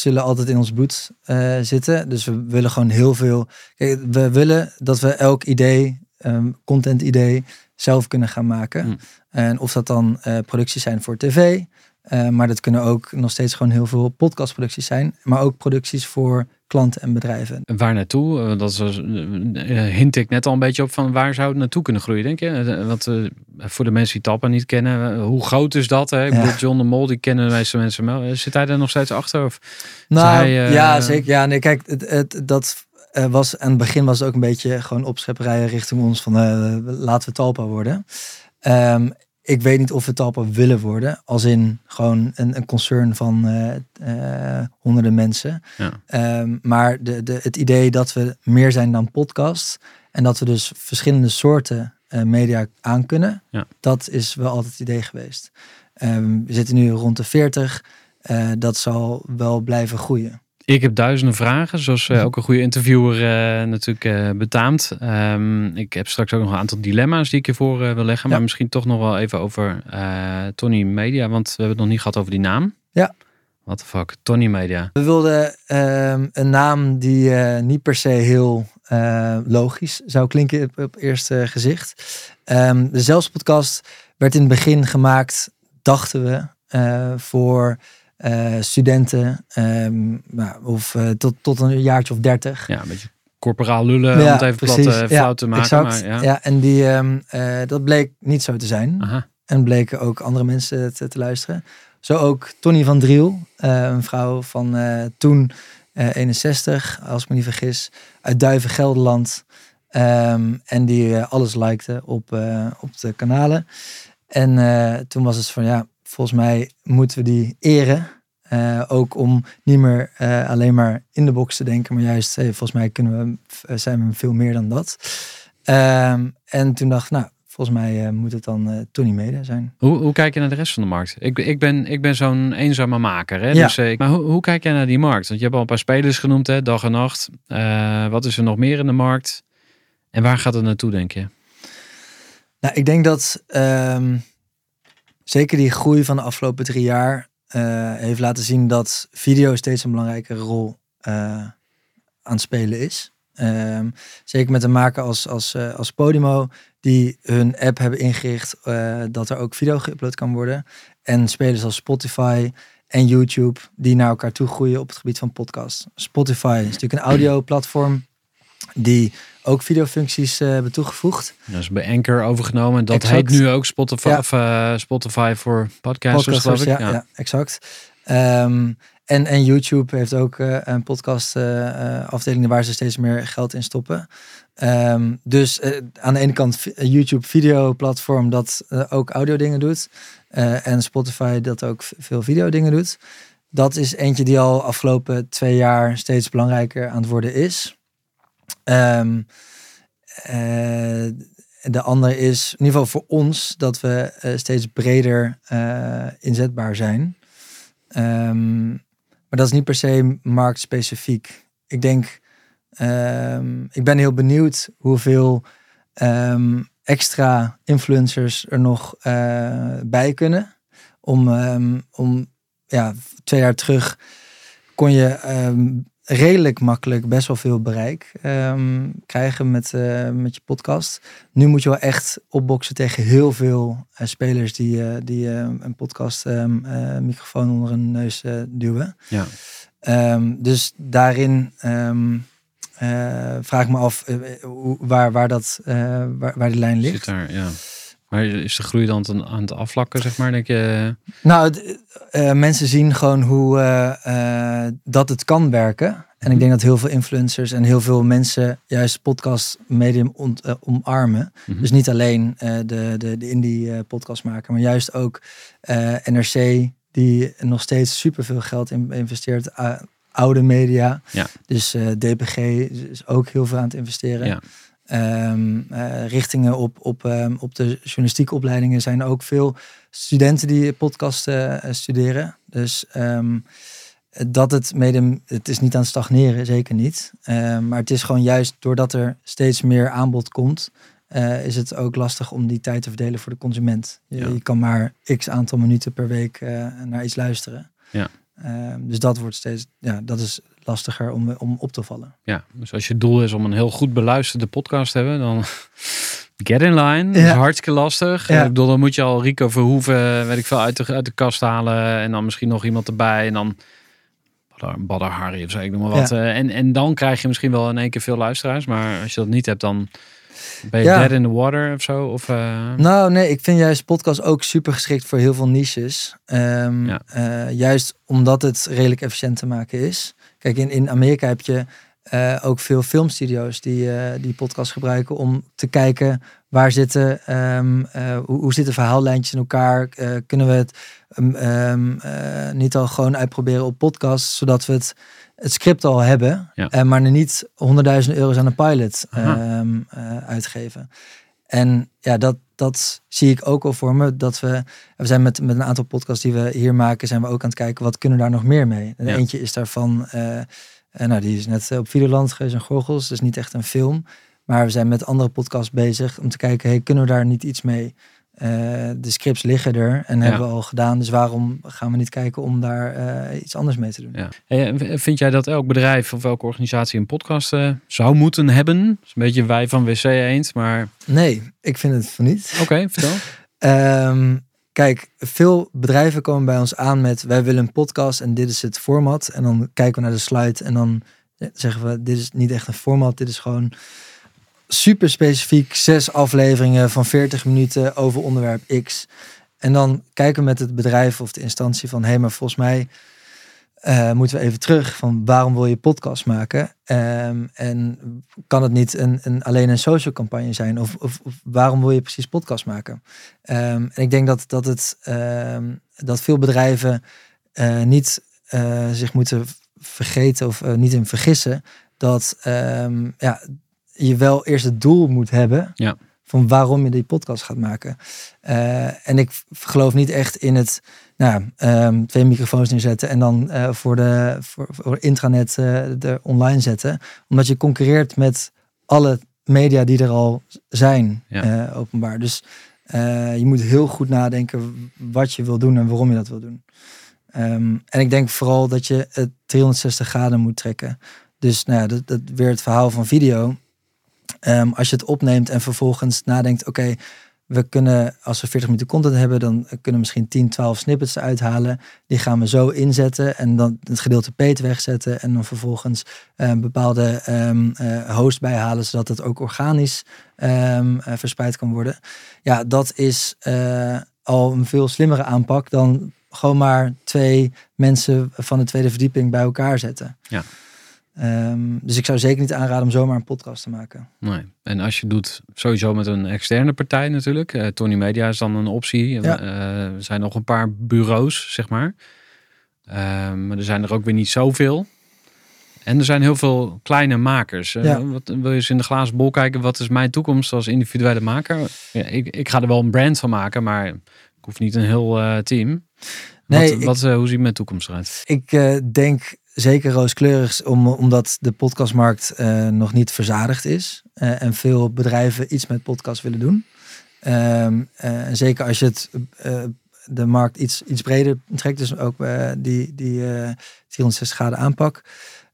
zullen altijd in ons bloed eh, zitten. Dus we willen gewoon heel veel. Kijk, we willen dat we elk idee, ehm, content idee, zelf kunnen gaan maken. Hmm. En of dat dan eh, producties zijn voor tv. eh, maar dat kunnen ook nog steeds gewoon heel veel podcastproducties zijn. Maar ook producties voor klanten en bedrijven. Waar naartoe? Eh, Dat is, eh, eh, hint ik net al een beetje op van waar zou het naartoe kunnen groeien, denk je? Want eh, voor de mensen die Talpa niet kennen, hoe groot is dat? Hè? Ik Ja. bedoel, John de Mol, die kennen de meeste mensen wel. Zit hij daar nog steeds achter? Of? Nou, hij, ja, zeker. Ja, nee, kijk, het, het, dat was aan het begin was het ook een beetje gewoon opschepperijen richting ons van laten we Talpa worden. Ehm, ik weet niet of we Talpa willen worden, als in gewoon een, een concern van eh, eh, honderden mensen. Ja. Ehm, maar de, de, het idee dat we meer zijn dan podcast en dat we dus verschillende soorten eh, media aan kunnen, Ja. dat is wel altijd het idee geweest. Ehm, we zitten nu rond de 40. Eh, dat zal wel blijven groeien. Ik heb duizenden vragen, zoals ook een goede interviewer eh, natuurlijk eh, betaamt. Ehm, ik heb straks ook nog een aantal dilemma's die ik ervoor eh, wil leggen. Ja. Maar misschien toch nog wel even over Tony Media, want we hebben het nog niet gehad over die naam. Ja. What the fuck? Tony Media. We wilden ehm, een naam die niet per se heel logisch zou klinken op, op eerste gezicht. Ehm, de werd in het begin gemaakt, dachten we, voor eh, studenten ehm, nou, of eh, tot, tot een jaartje of dertig. Ja, een beetje corporaal lullen, om het even plat precies. eh, Ja, flauw te maken. Exact. Maar, ja. ja. en die, ehm, eh, dat bleek niet zo te zijn. Aha. En bleken ook andere mensen te, te luisteren. Zo ook Tony van Driel, eh, een vrouw van eh, toen eh, 61, als ik me niet vergis, uit Duiven, Gelderland. Ehm, en die eh, alles likte op, eh, op de kanalen. En eh, toen was het van ja, volgens mij moeten we die eren. Eh, ook om niet meer eh, alleen maar in de box te denken, maar juist, hey, volgens mij kunnen we, eh, zijn we veel meer dan dat. Ehm, en toen dacht ik, nou, volgens mij eh, moet het dan eh, Tony Mede zijn. Hoe, hoe kijk je naar de rest van de markt? Ik, ik ben, ik ben zo'n eenzame maker. Hè? Ja. Dus, eh, maar hoe, hoe kijk jij naar die markt? Want je hebt al een paar spelers genoemd, hè? dag en nacht. Eh, wat is er nog meer in de markt? En waar gaat het naartoe, denk je? Nou, ik denk dat ehm, zeker die groei van de afgelopen drie jaar eh, heeft laten zien dat video steeds een belangrijkere rol eh, aan het spelen is. Ehm, zeker met een maker als, als, eh, als Podimo, die hun app hebben ingericht dat er ook video geüpload kan worden. En spelers als Spotify en YouTube, die naar elkaar toe groeien op het gebied van podcast. Spotify is natuurlijk een audio-platform die ook videofuncties eh, hebben toegevoegd. Dat is bij Anchor overgenomen. Dat Exact. heet nu ook Spotify, Ja. of, eh, Spotify voor podcasters, Podcasters, geloof ik. ja, ja. exact. Ehm, en, en YouTube heeft ook eh, een podcast afdeling waar ze steeds meer geld in stoppen. Ehm, dus aan de ene kant YouTube video platform dat ook audio dingen doet. En Spotify dat ook veel video dingen doet. Dat is eentje die al afgelopen twee jaar steeds belangrijker aan het worden is. Ehm, eh, de andere is in ieder geval voor ons dat we eh, steeds breder eh, inzetbaar zijn. Ehm, maar dat is niet per se marktspecifiek. Ik denk, ehm, ik ben heel benieuwd hoeveel extra influencers er nog bij kunnen. Om, om ja, twee jaar terug kon je redelijk makkelijk best wel veel bereik ehm, krijgen met, eh, met je podcast. Nu moet je wel echt opboksen tegen heel veel eh, spelers die, eh, die een podcast ehm, eh, microfoon onder hun neus duwen. Ja. Ehm, dus daarin vraag ik me af waar, waar, dat, waar, waar die lijn Zit ligt. daar, ja. Maar is de groei dan ten- aan het afvlakken, zeg maar? Denk je, Nou, het, eh, mensen zien gewoon hoe eh, eh, dat het kan werken. En ik denk dat heel veel influencers en heel veel mensen juist podcast medium ont- eh, omarmen. Mhm. Dus niet alleen eh, de, de, de indie eh, podcast maken, maar juist ook eh, NRC die nog steeds superveel geld in, investeert. eh, oude media. Ja. Dus eh, DPG is ook heel veel aan het investeren. Ja. Ehm, eh, richtingen op, op, ehm, op de journalistieke opleidingen zijn ook veel studenten die podcasten eh, studeren. Dus ehm, dat het medium, het is niet aan het stagneren, zeker niet. Maar het is gewoon juist doordat er steeds meer aanbod komt, eh, is het ook lastig om die tijd te verdelen voor de consument. Je, Ja. je kan maar x aantal minuten per week naar iets luisteren. Ja. Ehm, dus dat wordt steeds, ja, dat is lastiger om, om op te vallen. ja, dus als je doel is om een heel goed beluisterde podcast te hebben, dan get in line. Is Ja. hartstikke lastig. Ja. Ik bedoel, dan moet je al Rico Verhoeven, weet ik veel, uit de, uit de kast halen. En dan misschien nog iemand erbij. En dan Badr Hari of zo, ik noem maar wat. Eh, En, en dan krijg je misschien wel in één keer veel luisteraars. Maar als je dat niet hebt, dan ben je Ja. dead in the water of zo. Of, eh, Nou, nee, ik vind juist podcast ook super geschikt voor heel veel niches. Ehm, Ja. eh, juist omdat het redelijk efficiënt te maken is. Kijk, in, in Amerika heb je eh, ook veel filmstudio's die, die podcast gebruiken om te kijken waar zitten, ehm, eh, hoe, hoe zitten verhaallijntjes in elkaar. Eh, kunnen we het ehm, ehm, eh, niet al gewoon uitproberen op podcast, zodat we het, het script al hebben, Ja. maar niet honderdduizenden euro's aan een pilot uitgeven. En ja, dat, dat zie ik ook al voor me. Dat we, we zijn met, met een aantal podcasts die we hier maken, zijn we ook aan het kijken, wat kunnen we daar nog meer mee? En Ja. eentje is daarvan, nou die is net op Videoland, Geus en Gorgels, dus niet echt een film. Maar we zijn met andere podcasts bezig om te kijken, hey, kunnen we daar niet iets mee? Eh, de scripts liggen er en Ja. hebben we al gedaan. Dus waarom gaan we niet kijken om daar eh, iets anders mee te doen? Ja. Hey, vind jij dat elk bedrijf of elke organisatie een podcast eh, zou moeten hebben? Dat is een beetje wij van WC Eend, maar Nee, ik vind het van niet. oké, vertel. Ehm, kijk, veel bedrijven komen bij ons aan met wij willen een podcast en dit is het format. En dan kijken we naar de slide en dan zeggen we dit is niet echt een format, dit is gewoon super specifiek zes afleveringen van 40 minuten over onderwerp X. En dan kijken we met het bedrijf of de instantie van hé, hey, maar volgens mij eh, moeten we even terug van waarom wil je podcast maken? Ehm, en kan het niet een, een, alleen een social campagne zijn? Of, of, waarom wil je precies podcast maken? Ehm, en ik denk dat, dat, het, ehm, dat veel bedrijven eh, niet eh, zich moeten vergeten of niet in vergissen dat ja, je wel eerst het doel moet hebben Ja. van waarom je die podcast gaat maken. Eh, en ik geloof niet echt in het nou, ehm, twee microfoons neerzetten en dan eh, voor de voor, voor intranet eh, er online zetten. Omdat je concurreert met alle media die er al zijn, Ja. openbaar. Dus je moet heel goed nadenken wat je wil doen en waarom je dat wil doen. Ehm, en ik denk vooral dat je het 360 graden moet trekken. Dus nou ja, dat, dat weer het verhaal van video. Ehm, als je het opneemt en vervolgens nadenkt, oké, we kunnen, als we 40 minuten content hebben, dan kunnen we misschien 10, 12 snippets eruit halen. Die gaan we zo inzetten en dan het gedeelte peet wegzetten. En dan vervolgens een bepaalde ehm, eh, host bijhalen, zodat het ook organisch ehm, eh, verspreid kan worden. Ja, dat is eh, al een veel slimmere aanpak dan gewoon maar twee mensen van de tweede verdieping bij elkaar zetten. Ja. Ehm, dus ik zou zeker niet aanraden om zomaar een podcast te maken. Nee. En als je doet sowieso met een externe partij natuurlijk. Eh, Tony Media is dan een optie. Ja. Eh, er zijn nog een paar bureaus, zeg maar. Eh, maar er zijn er ook weer niet zoveel. En er zijn heel veel kleine makers. Eh, Ja. wat, wil je eens in de glazen bol kijken? Wat is mijn toekomst als individuele maker? Ja, ik, ik ga er wel een brand van maken, maar ik hoef niet een heel team. Nee, wat, ik- wat, hoe ziet mijn toekomst eruit? Ik denk zeker rooskleurig, om, omdat de podcastmarkt eh, nog niet verzadigd is. eh, en veel bedrijven iets met podcast willen doen. Ehm, eh, en zeker als je het, de markt iets, iets breder trekt, dus ook die, die eh 460 graden aanpak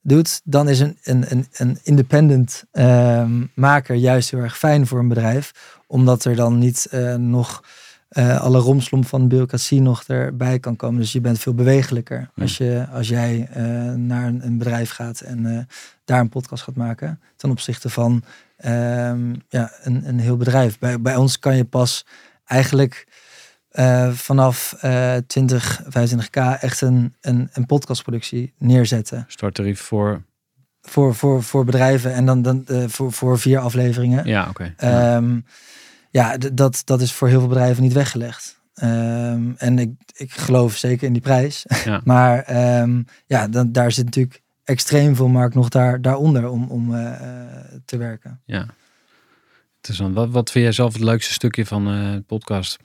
doet, dan is een, een, een, een independent ehm, maker juist heel erg fijn voor een bedrijf. Omdat er dan niet nog eh, alle romslomp van bureaucratie nog erbij kan komen. Dus je bent veel bewegelijker als, je, als jij eh, naar een, een bedrijf gaat en eh, daar een podcast gaat maken. Ten opzichte van ehm, ja, een, een heel bedrijf. Bij, bij ons kan je pas eigenlijk vanaf eh 20, 25k echt een, een, een podcastproductie neerzetten. Starttarief voor... Voor, voor, voor bedrijven en dan, dan voor, voor vier afleveringen. Ja, oké. Ehm, ja, dat, dat is voor heel veel bedrijven niet weggelegd. Ehm, en ik, ik geloof zeker in die prijs. Ja. maar ehm, ja, dan, daar zit natuurlijk extreem veel markt nog daar, daaronder om, om eh, eh, te werken. Ja. Interessant. Wat, wat vind jij zelf het leukste stukje van het podcast?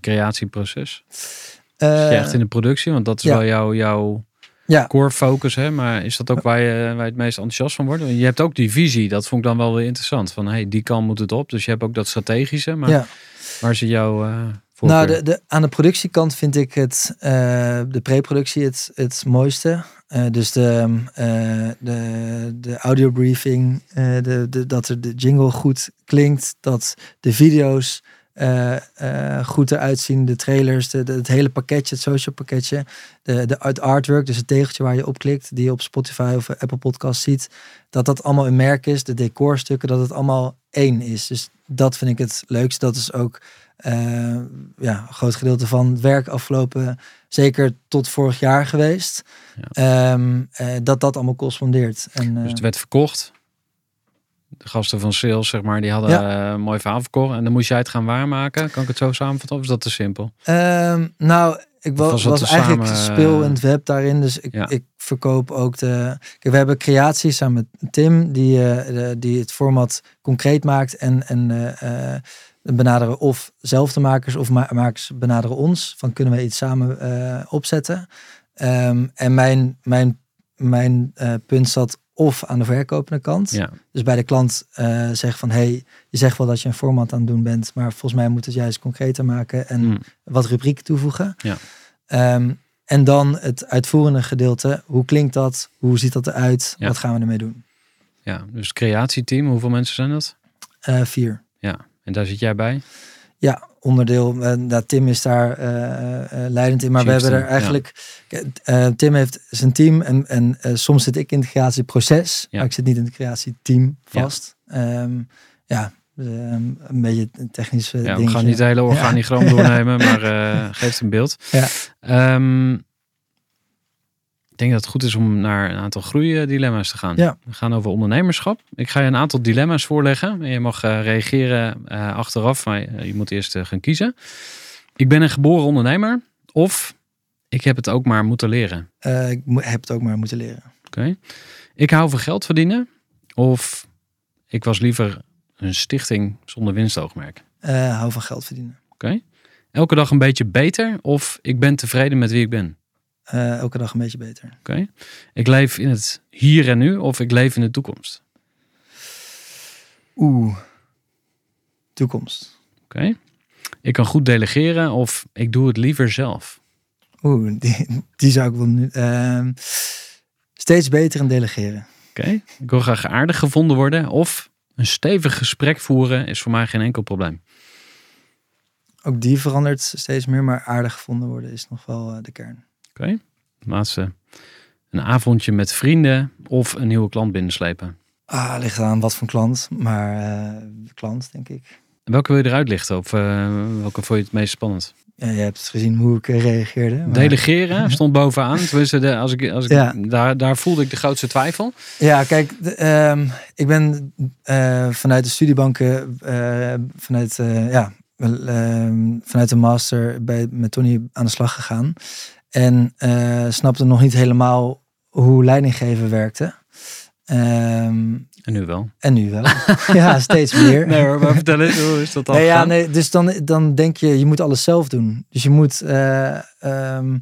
Creatieproces? Echt in de productie? Want dat is wel jouw, jouw ja. core focus, hè? Maar is dat ook waar je, waar je het meest enthousiast van wordt? Je hebt ook die visie, dat vond ik dan wel weer interessant. Van, hey, die kant moet het op. Dus je hebt ook dat strategische. Maar ja. waar jouw eh voorkeur? Nou, de, de, aan de productiekant vind ik het, eh, de pre-productie het, het mooiste. Eh, dus de, eh, de, de audiobriefing, de, de, dat er de jingle goed klinkt, dat de video's eh, eh, goed eruit zien, de trailers, de, de- het hele pakketje, het social pakketje, de, de het artwork, dus het tegeltje waar je op klikt, die je op Spotify of Apple Podcast ziet, dat dat allemaal een merk is, de decorstukken, dat het allemaal één is. Dus dat vind ik het leukste. Dat is ook eh, ja, een groot gedeelte van het werk afgelopen, zeker tot vorig jaar geweest. Ehm, eh, dat dat allemaal correspondeert. En, Dus het werd verkocht. De gasten van sales, zeg maar, die hadden Ja. eh, een mooi verhaal verkocht. En dan moest jij het gaan waarmaken. Kan ik het zo samenvatten? Of is dat te simpel? Ehm, nou, ik wa- was eigenlijk samen, speel eh, in het web daarin. Dus ik, Ja. ik verkoop ook de. Kijk, we hebben creaties samen met Tim, die, eh, de- die het format concreet maakt. En, en benaderen of zelfde makers of ma- makers benaderen ons. Van kunnen we iets samen opzetten. Ehm, en mijn, mijn, mijn punt zat of aan de verkopende kant. Ja, Dus bij de klant eh zeggen van, hey, je zegt wel dat je een format aan het doen bent, maar volgens mij moet het juist concreter maken en Mm. wat rubrieken toevoegen. Ja. Ehm, en dan het uitvoerende gedeelte. Hoe klinkt dat? Hoe ziet dat eruit? Ja. Wat gaan we ermee doen? ja. dus creatieteam, hoeveel mensen zijn dat? Eh, vier. Ja, en daar zit jij bij? Ja, onderdeel. eh, nou, Tim is daar eh, eh, leidend in. Maar we hebben er eigenlijk... Tim heeft zijn team en, en soms zit ik in het creatieproces. Ja. Maar ik zit niet in het creatieteam vast. Ja, ja ehm, een beetje een technisch Ja, we gaan niet het hele organigram doornemen, maar geeft een beeld. Ja. Ehm, ik denk dat het goed is om naar een aantal groeidilemma's te gaan. Ja. We gaan over ondernemerschap. Ik ga je een aantal dilemma's voorleggen. En je mag eh, reageren eh, achteraf, maar je, je moet eerst eh, gaan kiezen. Ik ben een geboren ondernemer of ik heb het ook maar moeten leren. Eh, ik heb het ook maar moeten leren. Oké. Ik hou van geld verdienen of ik was liever een stichting zonder winstoogmerk. Eh, hou van geld verdienen. Oké. Elke dag een beetje beter of ik ben tevreden met wie ik ben. Eh, elke dag een beetje beter. Oké. Ik leef in het hier en nu of ik leef in de toekomst. Oeh. Toekomst. Oké. Ik kan goed delegeren of ik doe het liever zelf. Oeh, die, die zou ik wel nu... ehm, steeds beter in delegeren. Oké. Ik wil graag aardig gevonden worden of een stevig gesprek voeren is voor mij geen enkel probleem. Ook die verandert steeds meer, maar aardig gevonden worden is nog wel eh, de kern. Oké. Laatste. Een avondje met vrienden of een nieuwe klant binnenslepen. Ah, ligt aan wat voor klant, maar eh, klant, denk ik. En welke wil je eruit lichten of eh, welke vond je het meest spannend? Ja, je hebt gezien hoe ik eh, reageerde. maar- Delegeren stond bovenaan. Tenminste, de, als ik, als ik, Ja. daar, daar voelde ik de grootste twijfel. Ja, kijk, de, ehm, ik ben vanuit de studiebanken, vanuit, ja, ehm, vanuit de master bij, met Tony aan de slag gegaan. En eh, snapte nog niet helemaal hoe leidinggeven werkte. Ehm, En nu wel. en nu wel. ja, steeds meer. Nee hoor, maar vertel eens, hoe is dat dan Nee, ja, nee, dus dan, dan denk je, je moet alles zelf doen. Dus je moet, eh, ehm,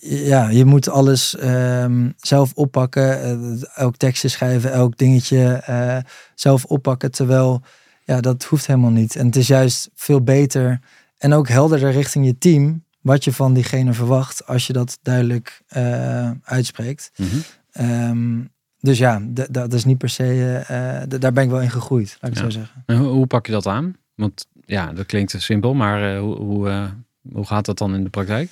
ja, je moet alles ehm, zelf oppakken. eh, elk tekstje schrijven, elk dingetje eh, zelf oppakken. Terwijl, ja, dat hoeft helemaal niet. En het is juist veel beter en ook helderder richting je team. Wat je van diegene verwacht als je dat duidelijk eh, uitspreekt. Mhm. Ehm, dus ja, dat is niet per se, eh, d- daar ben ik wel in gegroeid, laat ik Ja. zo zeggen. En hoe, hoe pak je dat aan? Want ja, dat klinkt simpel, maar eh, hoe, hoe, eh, hoe gaat dat dan in de praktijk?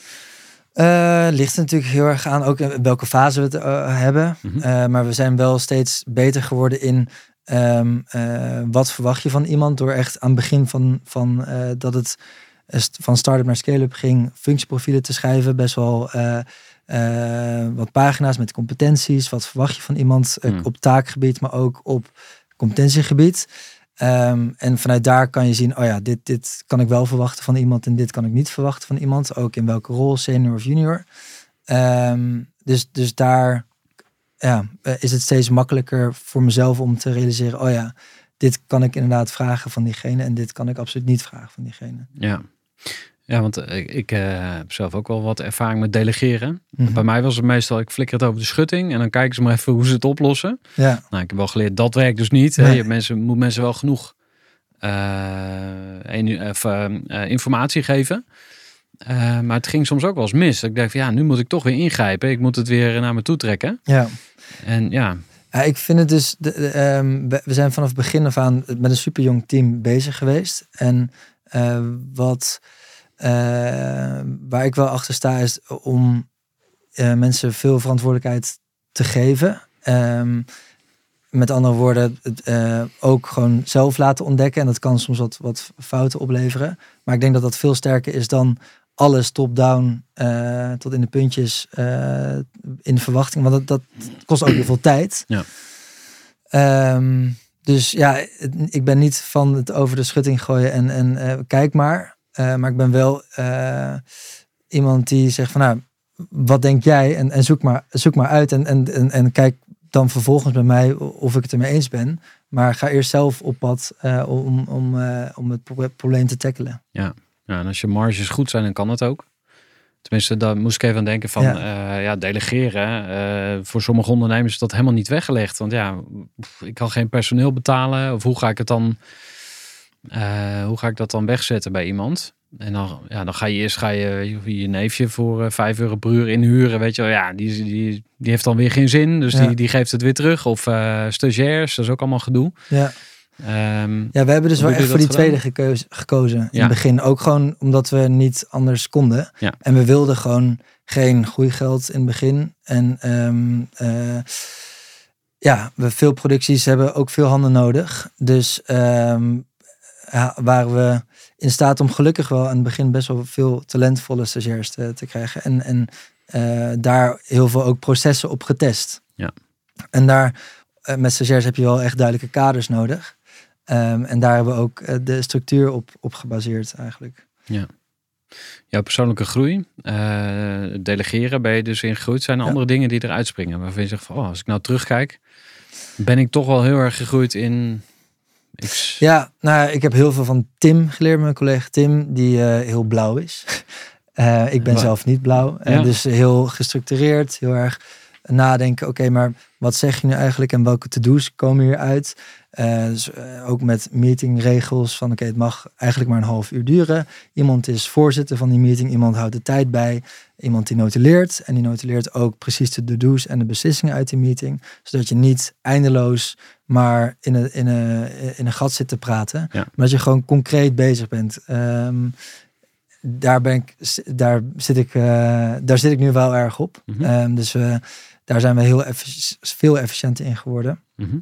Eh, ligt er natuurlijk heel erg aan ook in welke fase we het eh, hebben. Mhm. Eh, maar we zijn wel steeds beter geworden in ehm, eh, wat verwacht je van iemand. Door echt aan het begin van, van eh, dat het eh, van start-up naar scale-up ging, functieprofielen te schrijven. Best wel eh, eh, wat pagina's met competenties. Wat verwacht je van iemand eh, Hmm. op taakgebied, maar ook op competentiegebied. Ehm, en vanuit daar kan je zien, oh ja, dit, dit kan ik wel verwachten van iemand en dit kan ik niet verwachten van iemand. Ook in welke rol, senior of junior. Ehm, dus, dus daar ja, is het steeds makkelijker voor mezelf om te realiseren, oh ja, dit kan ik inderdaad vragen van diegene en dit kan ik absoluut niet vragen van diegene. Ja, ja want eh, ik, ik eh, heb zelf ook wel wat ervaring met delegeren. Mhm. Bij mij was het meestal, ik flikker het over de schutting en dan kijken ze maar even hoe ze het oplossen. Ja, Nou, ik heb wel geleerd, dat werkt dus niet. Hè. Je mensen, moet mensen wel genoeg eh, informatie geven. Maar het ging soms ook wel eens mis. Ik dacht van ja, nu moet ik toch weer ingrijpen. Ik moet het weer naar me toe trekken. ja. En ja, Ja, ik vind het dus, de, de, ehm, we zijn vanaf het begin af aan met een superjong team bezig geweest. En eh, wat, eh, waar ik wel achter sta is om eh, mensen veel verantwoordelijkheid te geven. Ehm, met andere woorden, ook gewoon zelf laten ontdekken. En dat kan soms wat, wat fouten opleveren. Maar ik denk dat dat veel sterker is dan alles top-down tot in de puntjes in de verwachting. Want dat, dat kost ook heel veel tijd. Ja. Ehm, dus ja, ik ben niet van het over de schutting gooien en, en eh, kijk maar. Eh, maar ik ben wel eh, iemand die zegt van nou, wat denk jij? En, en zoek, maar, zoek maar uit en, en, en, kijk dan vervolgens bij mij of ik het ermee eens ben. Maar ga eerst zelf op pad om, om, om het pro- probleem te tackelen. ja, en als je marges goed zijn, dan kan het ook. Tenminste, daar moest ik even aan denken van Ja. ja, ja delegeren. eh, voor sommige ondernemers is dat helemaal niet weggelegd. Want ja, ik kan geen personeel betalen. Of hoe ga ik het dan, eh, hoe ga ik dat dan wegzetten bij iemand? En dan, ja, dan ga je eerst ga je, je, je neefje voor eh, 5 euro per uur inhuren. Weet je wel, ja, die, die, die heeft dan weer geen zin. Dus Ja. die, die geeft het weer terug. Of eh stagiairs, dat is ook allemaal gedoe. Ja. Ehm, Ja, we hebben dus wel echt voor die tweede gekozen, gekozen in het begin. Ook gewoon omdat we niet anders konden. Ja. En we wilden gewoon geen groeigeld in het begin. En ehm, eh, ja, we veel producties hebben ook veel handen nodig. Dus ja, waren we in staat om gelukkig wel aan het begin best wel veel talentvolle stagiairs te, te krijgen. En, en eh, daar heel veel ook processen op getest. Ja. En daar, eh, met stagiairs heb je wel echt duidelijke kaders nodig. Ehm, en daar hebben we ook eh, de structuur op, op gebaseerd eigenlijk. Jouw persoonlijke groei, eh, delegeren, ben je dus in gegroeid. Zijn er Ja. andere dingen die eruit springen waarvan je zegt van, oh, als ik nou terugkijk, ben ik toch wel heel erg gegroeid in X. Ja, nou, ik heb heel veel van Tim geleerd, mijn collega Tim, die eh, heel blauw is. Ik ben zelf niet blauw. En Ja. dus heel gestructureerd, heel erg nadenken. Oké, maar wat zeg je nu eigenlijk en welke to-do's komen hier Eh, dus, eh, ook met meetingregels van oké, het mag eigenlijk maar een half uur duren. Iemand is voorzitter van die meeting, iemand houdt de tijd bij. Iemand die notuleert en die notuleert ook precies de to-do's en de beslissingen uit die meeting. Zodat je niet eindeloos maar in een, in een, in een gat zit te praten. Ja. Maar dat je gewoon concreet bezig bent. Ehm, daar, ben ik, daar, zit ik, eh, daar zit ik nu wel erg op. Mhm. Ehm, dus daar zijn we heel effic- veel efficiënter in geworden. Mhm.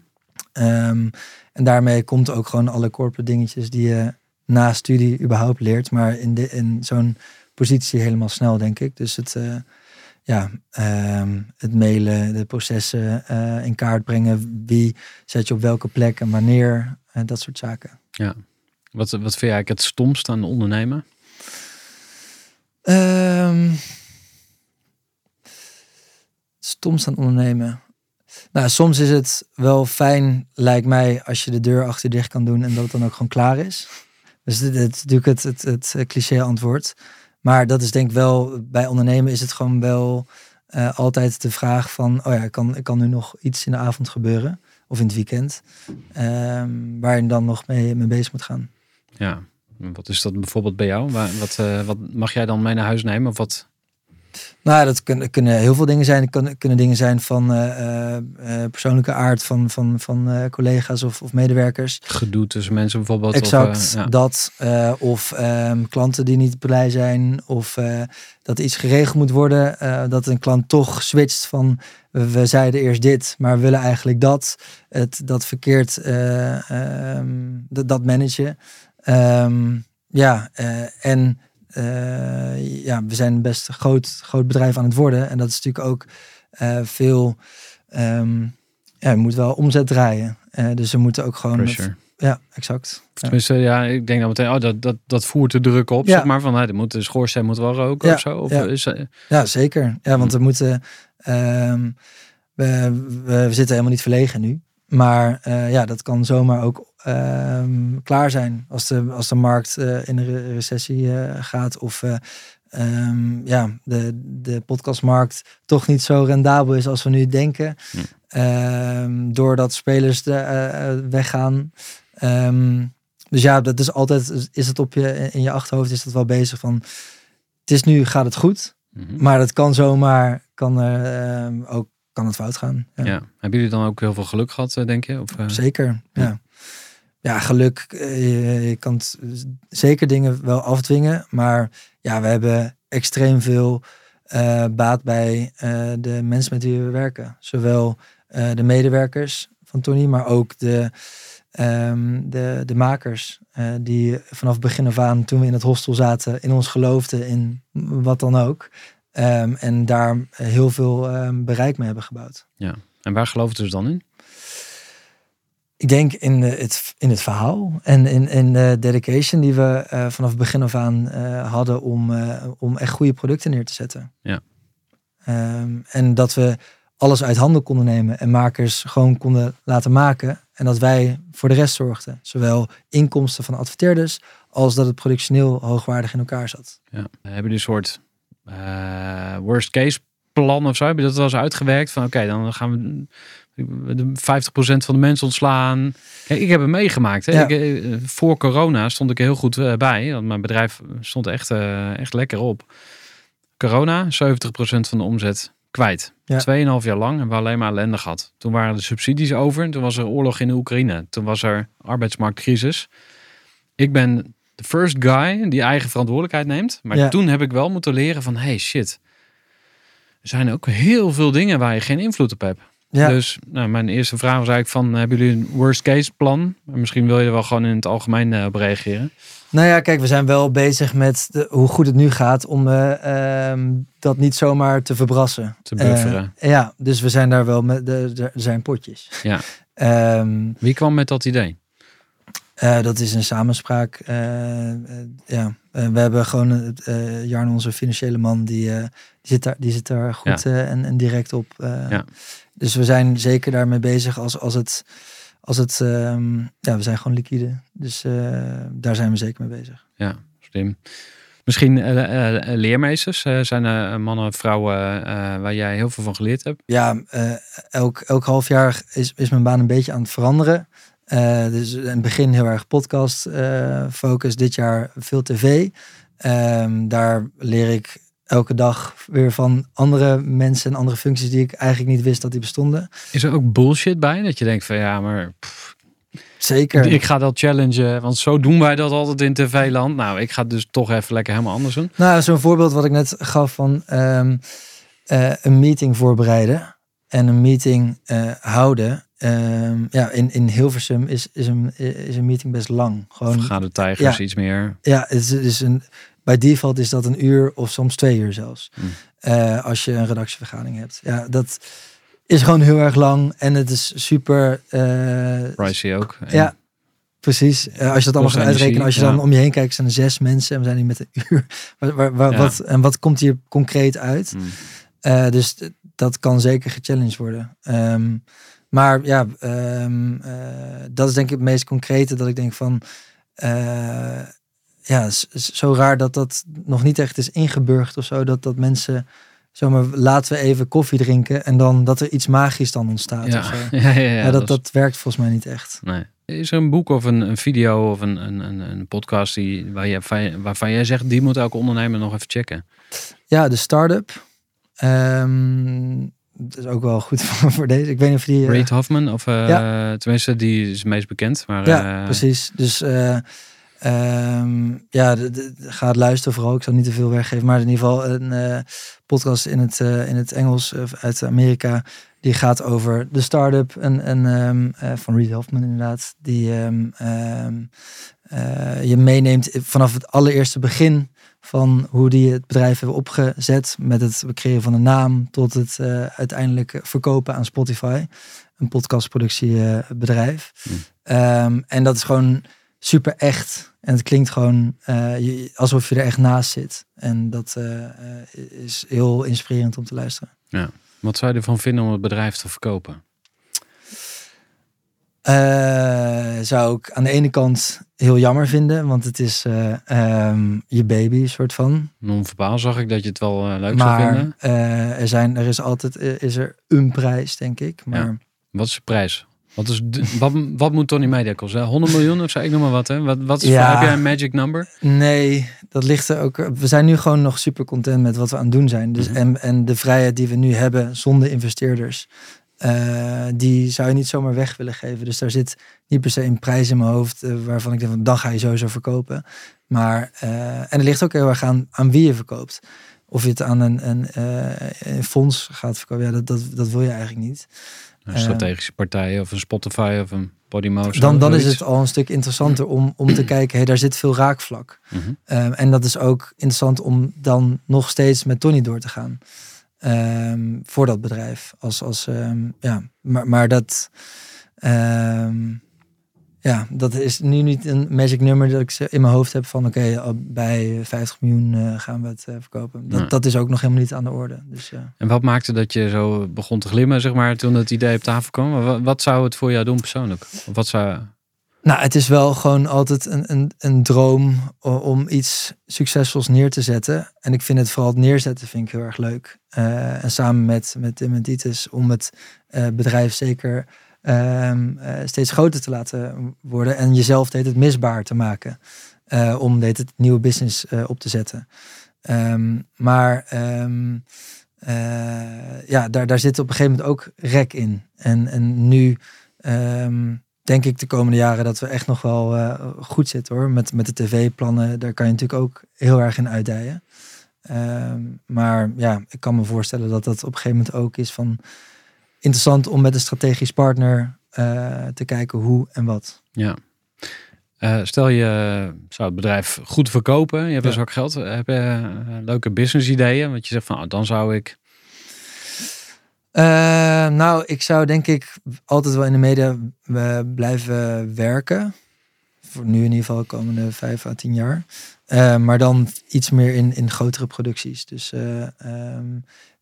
Ehm, en daarmee komt ook gewoon alle corporate dingetjes die je na studie überhaupt leert. Maar in, de, in zo'n positie helemaal snel, denk ik. Dus het, eh, ja, ehm, het mailen, de processen eh, in kaart brengen. Wie zet je op welke plek en wanneer. en dat soort zaken. Wat, wat vind je eigenlijk het stomst aan ondernemen? Ehm stomst aan ondernemen. Nou, soms is het wel fijn, lijkt mij, als je de deur achter dicht kan doen en dat het dan ook gewoon klaar is. Dus dit, is natuurlijk het, het, het cliché antwoord. Maar dat is denk ik wel, bij ondernemen is het gewoon wel eh, altijd de vraag van, oh ja, kan, kan nu nog iets in de avond gebeuren? Of in het weekend? ehm, waar je dan nog mee, mee bezig moet gaan. Ja. Wat is dat bijvoorbeeld bij jou? Wat, eh, wat mag jij dan mee naar huis nemen? Of wat? Nou, dat kunnen, kunnen heel veel dingen zijn. Het kunnen, kunnen dingen zijn van eh, eh, eh, persoonlijke aard van, van, van collega's of, of medewerkers. Gedoe tussen mensen bijvoorbeeld? Exact, Of, ja. dat. of ehm, klanten die niet blij zijn. Of dat iets geregeld moet worden. dat een klant toch switcht van we, zeiden eerst dit, maar we willen eigenlijk dat. Het, dat verkeerd, eh, ehm, dat, dat managen. Ehm, ja, en eh, ja, we zijn best een groot, groot bedrijf aan het worden. En dat is natuurlijk ook eh, veel... ehm, ja, je moet wel omzet draaien. Eh, dus we moeten ook gewoon... Pressure. Ja, exact. Tenminste, ja, ik denk dan meteen, oh, dat, dat, dat voert de druk op, Ja. zeg maar. Van, de, moet, de schoorsteen moet wel roken Ja, of zo. Of ja. is, Ja, zeker. Ja, want we moeten. ehm, we, we, we zitten helemaal niet verlegen nu. Maar ja, dat kan zomaar ook ehm, klaar zijn als de, als de markt eh, in een re- recessie eh, gaat. Of eh, ehm, ja, de, de podcastmarkt toch niet zo rendabel is als we nu denken. Hm. Ehm, doordat spelers de, weggaan. Dus ja, dat is altijd, is het op je, in je achterhoofd is dat wel bezig van, het is nu, gaat het goed. mhm. Maar dat kan zomaar, kan er ook kan het fout gaan. Ja, ja. Hebben jullie dan ook heel veel geluk gehad, eh, denk je? Of, Zeker. Ja. ja, geluk. eh, Je, je kan t- zeker dingen wel afdwingen. Maar ja, we hebben extreem veel eh, baat bij eh, de mensen met wie we werken. Zowel eh, de medewerkers van Tony, maar ook de, ehm, de, de makers. eh, die vanaf begin af aan, toen we in het hostel zaten, in ons geloofden in wat dan ook. Ehm, en daar heel veel ehm, bereik mee hebben gebouwd. En waar geloven ze dan in? Ik denk in de, het, in het verhaal en in, in de dedication die we eh, vanaf het begin af aan eh, hadden om, eh, om echt goede producten neer te zetten. Ja. Ehm, en dat we alles uit handen konden nemen en makers gewoon konden laten maken. En dat wij voor de rest zorgden. Zowel inkomsten van adverteerders als dat het productioneel hoogwaardig in elkaar zat. Ja. Hebben jullie een soort eh, worst case plan of zo? Heb je dat wel eens uitgewerkt? Van oké, dan gaan we 50% van de mensen ontslaan. Kijk, ik heb het meegemaakt. Hè? Ja. Ik, eh, voor corona stond ik heel goed eh, bij. Want mijn bedrijf stond echt, eh, echt lekker op. Corona, 70% van de omzet kwijt. Ja. Tweeënhalf jaar lang hebben we alleen maar ellende gehad. Toen waren de subsidies over. Toen was er oorlog in de Oekraïne. Toen was er arbeidsmarktcrisis. Ik ben de first guy die eigen verantwoordelijkheid neemt. Maar Ja. toen heb ik wel moeten leren van... Hey, shit. Er zijn ook heel veel dingen waar je geen invloed op hebt. Ja, Dus nou, mijn eerste vraag was eigenlijk van... Hebben jullie een worst case plan? Misschien wil je er wel gewoon in het algemeen eh, op reageren. Nou ja, kijk, we zijn wel bezig met de, hoe goed het nu gaat om eh, ehm, dat niet zomaar te verbrassen. Te bufferen. Eh, ja, dus we zijn daar wel met, er zijn potjes. Ja. Ehm, Wie kwam met dat idee? dat is een samenspraak. ja, Eh, we hebben gewoon het eh Jarno, onze financiële man, die, eh, die, zit, daar, die zit daar goed en, en direct op. Ja. Dus we zijn zeker daarmee bezig als, als het, als het ehm, ja, we zijn gewoon liquide. Dus daar zijn we zeker mee bezig. Ja, slim. Misschien leermeesters. zijn er mannen, vrouwen eh, waar jij heel veel van geleerd hebt? ja, elk, elk half jaar is, is mijn baan een beetje aan het veranderen. Eh, dus in het begin heel erg podcast eh, focus. Dit jaar veel tv. Ehm, daar leer ik elke dag weer van andere mensen en andere functies die ik eigenlijk niet wist dat die bestonden. Is er ook bullshit bij? Dat je denkt van ja, maar pff, Zeker. ik ga dat challengen. Want zo doen wij dat altijd in tv-land. Nou, ik ga het dus toch even lekker helemaal anders doen. Nou, zo'n voorbeeld wat ik net gaf van ehm, eh, een meeting voorbereiden en een meeting houden. Ehm, ja, in, in Hilversum is, is, een, is een meeting best lang. Gewoon Vergaderde tijgers, Ja. iets meer. Ja, het is, het is een, bij default is dat een uur of soms twee uur zelfs. Hmm. Eh, als je een redactievergadering hebt. Ja, dat is gewoon heel erg lang en het is super. eh, Pricey ook. En ja, precies. Eh, als je dat allemaal gaat uitrekenen, als je dan om je heen kijkt, zijn er zes mensen en we zijn hier met een uur. Waar, waar, waar- Ja. wat, en wat komt hier concreet uit? Mm. Eh, dus dat kan zeker gechallenged worden. Ehm, maar ja, ehm, eh, dat is denk ik het meest concrete dat ik denk van. eh, ja, zo raar dat dat nog niet echt is ingeburgd of zo. Dat, dat mensen zomaar laten we even koffie drinken en dan dat er iets magisch dan ontstaat. of Ja. zo. Ja, ja, ja, Ja, dat, is- dat werkt volgens mij niet echt. Nee. Is er een boek of een, een video of een, een, een, een podcast die, waar je, waarvan, waarvan jij zegt, die moet elke ondernemer nog even checken? Ja, de start-up. Ehm, dat is ook wel goed voor, voor deze. Ik weet niet of die... eh, Reid Hoffman, of eh, tenminste, die is het meest bekend. Maar, Ja, eh, precies. Dus eh, ehm, ja, de, de- ga het luisteren vooral. Ik zal niet te veel weggeven. Maar in ieder geval een podcast in het, in het Engels uit Amerika. Die gaat over de start-up en, en, ehm, eh, van Reid Hoffman inderdaad. Die ehm, ehm, eh, je meeneemt vanaf het allereerste begin van hoe die het bedrijf hebben opgezet. Met het creëren van een naam tot het eh, uiteindelijk verkopen aan Spotify. Een podcastproductiebedrijf. Hmm. Ehm, en dat is gewoon super echt. En het klinkt gewoon eh, alsof je er echt naast zit. En dat eh, is heel inspirerend om te luisteren. Wat zou je ervan vinden om het bedrijf te verkopen? Zou ik aan de ene kant heel jammer vinden, want het is eh, ehm, je baby, soort van. Non-verbaal zag ik dat je het wel eh, leuk zou vinden. eh, er, zijn, er is altijd is er een prijs, denk ik. Maar Wat is de prijs? Wat, is de- wat, wat moet Tony Media kosten? 100 miljoen of zo? Ik noem maar wat. Hè? Wat, wat is Ja. heb jij een magic number? Nee, dat ligt er ook. We zijn nu gewoon nog super content met wat we aan het doen zijn. Dus, Mhm. en, en de vrijheid die we nu hebben zonder investeerders, eh, die zou je niet zomaar weg willen geven. Dus daar zit niet per se een prijs in mijn hoofd eh, waarvan ik denk van dan ga je sowieso verkopen. Maar eh, en het ligt ook heel erg aan, aan wie je verkoopt. Of je het aan een, een, een fonds gaat verkopen, ja, dat, dat, dat wil je eigenlijk niet. Een strategische partij of een Spotify of een Podimo? zo, Dan, dan is het al een stuk interessanter om, om te kijken, hey, daar zit veel raakvlak. Mhm. En dat is ook interessant om dan nog steeds met Tony door te gaan. Ehm, voor dat bedrijf. Als, als, ehm, ja, maar, maar dat, ehm, ja, dat is nu niet een magic nummer dat ik ze in mijn hoofd heb van oké, bij 50 miljoen eh, gaan we het eh, verkopen. Dat, Nee. dat is ook nog helemaal niet aan de orde. Dus, ja. En wat maakte dat je zo begon te glimmen, zeg maar, toen het idee op tafel kwam? Wat, wat zou het voor jou doen persoonlijk? Of wat zou... Nou, het is wel gewoon altijd een, een, een droom om iets succesvols neer te zetten. En ik vind het vooral het neerzetten vind ik heel erg leuk. Eh, en samen met, met Tim en om het eh, bedrijf zeker ehm, eh, steeds groter te laten worden. En jezelf deed het misbaar te maken. om deed het nieuwe business op te zetten. Ehm, maar ehm, eh, ja, daar, daar zit op een gegeven moment ook rek in. En, en nu denk ik de komende jaren dat we echt nog wel eh, goed zitten hoor. Met, met de tv-plannen, daar kan je natuurlijk ook heel erg in uitdijen. Ehm, maar ja, ik kan me voorstellen dat dat op een gegeven moment ook is van interessant om met een strategisch partner eh, te kijken hoe en wat. Ja. Eh, stel je zou het bedrijf goed verkopen, je hebt Ja. dus ook geld, heb je leuke business ideeën, want je zegt van, oh, dan zou ik, Eh, nou, ik zou denk ik altijd wel in de media eh, blijven werken. Voor nu in ieder geval de komende vijf à tien jaar. Eh, maar dan iets meer in, in grotere producties. Dus eh, ehm,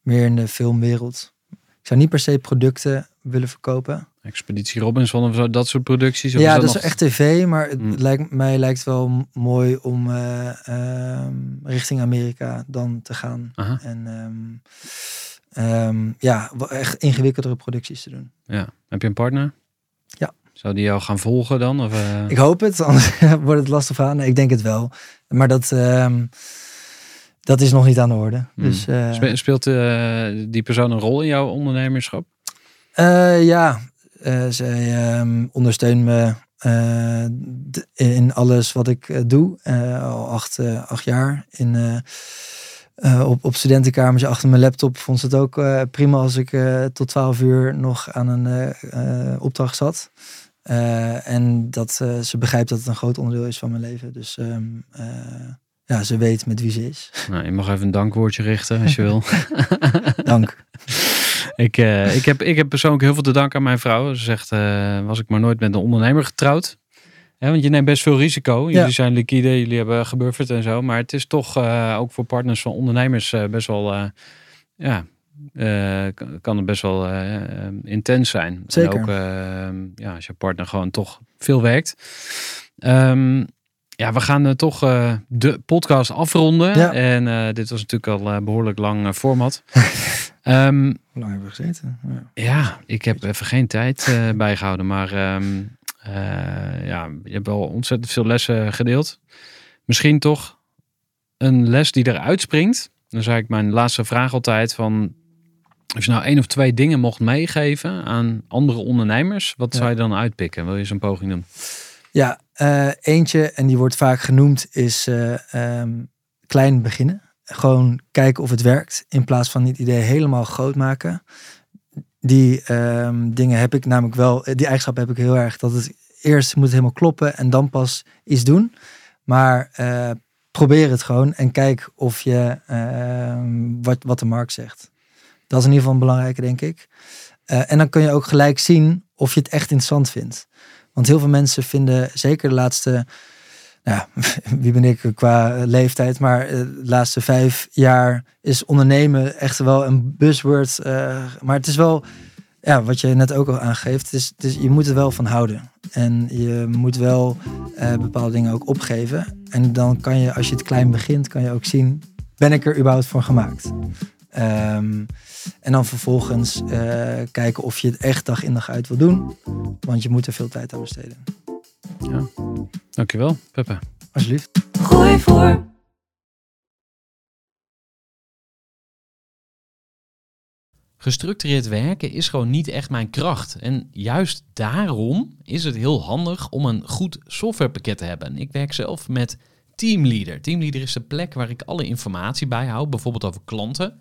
meer in de filmwereld. Ik zou niet per se producten willen verkopen. Expeditie Robinson of zo, dat soort producties? Of ja, dat is nog- echt tv, maar het Hmm. lijkt, mij lijkt wel mooi om eh, ehm, richting Amerika dan te gaan. Aha. En ehm, ehm, ja, echt ingewikkeldere producties te doen. Ja. Heb je een partner? Ja. Zou die jou gaan volgen dan? Of, eh, Ik hoop het, anders wordt het lastig. Nee, ik denk het wel. Maar dat, ehm, dat is nog niet aan de orde. Hmm. Dus eh, spe- Speelt eh, die persoon een rol in jouw ondernemerschap? ja, zij ehm, ondersteunt me in alles wat ik doe. Al acht, acht jaar. In, eh, op, op studentenkamers achter mijn laptop vond ze het ook eh, prima als ik eh, tot twaalf uur nog aan een opdracht zat. En dat ze begrijpt dat het een groot onderdeel is van mijn leven. Dus ehm, eh, ja, ze weet met wie ze is. Nou, je mag even een dankwoordje richten als je wil. Dank. ik, ik, heb, ik heb persoonlijk heel veel te danken aan mijn vrouw. Ze zegt, was ik maar nooit met een ondernemer getrouwd. Hè, want je neemt best veel risico. Jullie Ja. zijn liquide, jullie hebben gebufferd en zo. Maar het is toch eh, ook voor partners van ondernemers eh, best wel... eh, ja, kan- het best wel intens zijn. Zeker. En ook eh, ja, als je partner gewoon toch veel werkt. Ehm, ja, we gaan toch de podcast afronden. Ja. En dit was natuurlijk al eh, behoorlijk lang format. Ehm, Hoe lang hebben we gezeten? Ja. ja, ik heb even geen tijd eh, bijgehouden. Maar ehm, ja, je hebt wel ontzettend veel lessen gedeeld. Misschien toch een les die eruit springt. Dan zei ik mijn laatste vraag altijd van... Als je nou één of twee dingen mocht meegeven aan andere ondernemers, wat Ja. zou je dan uitpikken? Wil je zo'n poging doen? Ja, eh, eentje, en die wordt vaak genoemd, is eh, ehm, klein beginnen. Gewoon kijken of het werkt, in plaats van het idee helemaal groot maken. Die ehm, dingen heb ik namelijk wel, die eigenschap heb ik heel erg, dat het eerst moet helemaal kloppen en dan pas iets doen. Maar eh, probeer het gewoon en kijk of je, ehm, wat, wat de markt zegt. Dat is in ieder geval een belangrijke, denk ik. Eh, en dan kun je ook gelijk zien of je het echt interessant vindt. Want heel veel mensen vinden, zeker de laatste, nou, wie ben ik qua leeftijd, maar eh, de laatste vijf jaar is ondernemen echt wel een buzzword. eh, maar het is wel, ja, wat je net ook al aangeeft, is, het is, je moet er wel van houden. En je moet wel eh, bepaalde dingen ook opgeven. En dan kan je, als je het klein begint, kan je ook zien, ben ik er überhaupt voor gemaakt? Ehm, en dan vervolgens eh, kijken of je het echt dag in dag uit wil doen. Want je moet er veel tijd aan besteden. Dankjewel, Peppe. Alsjeblieft. Gooi voor. Gestructureerd werken is gewoon niet echt mijn kracht. En juist daarom is het heel handig om een goed softwarepakket te hebben. Ik werk zelf met Teamleader. Teamleader is de plek waar ik alle informatie bijhoud, bijvoorbeeld over klanten.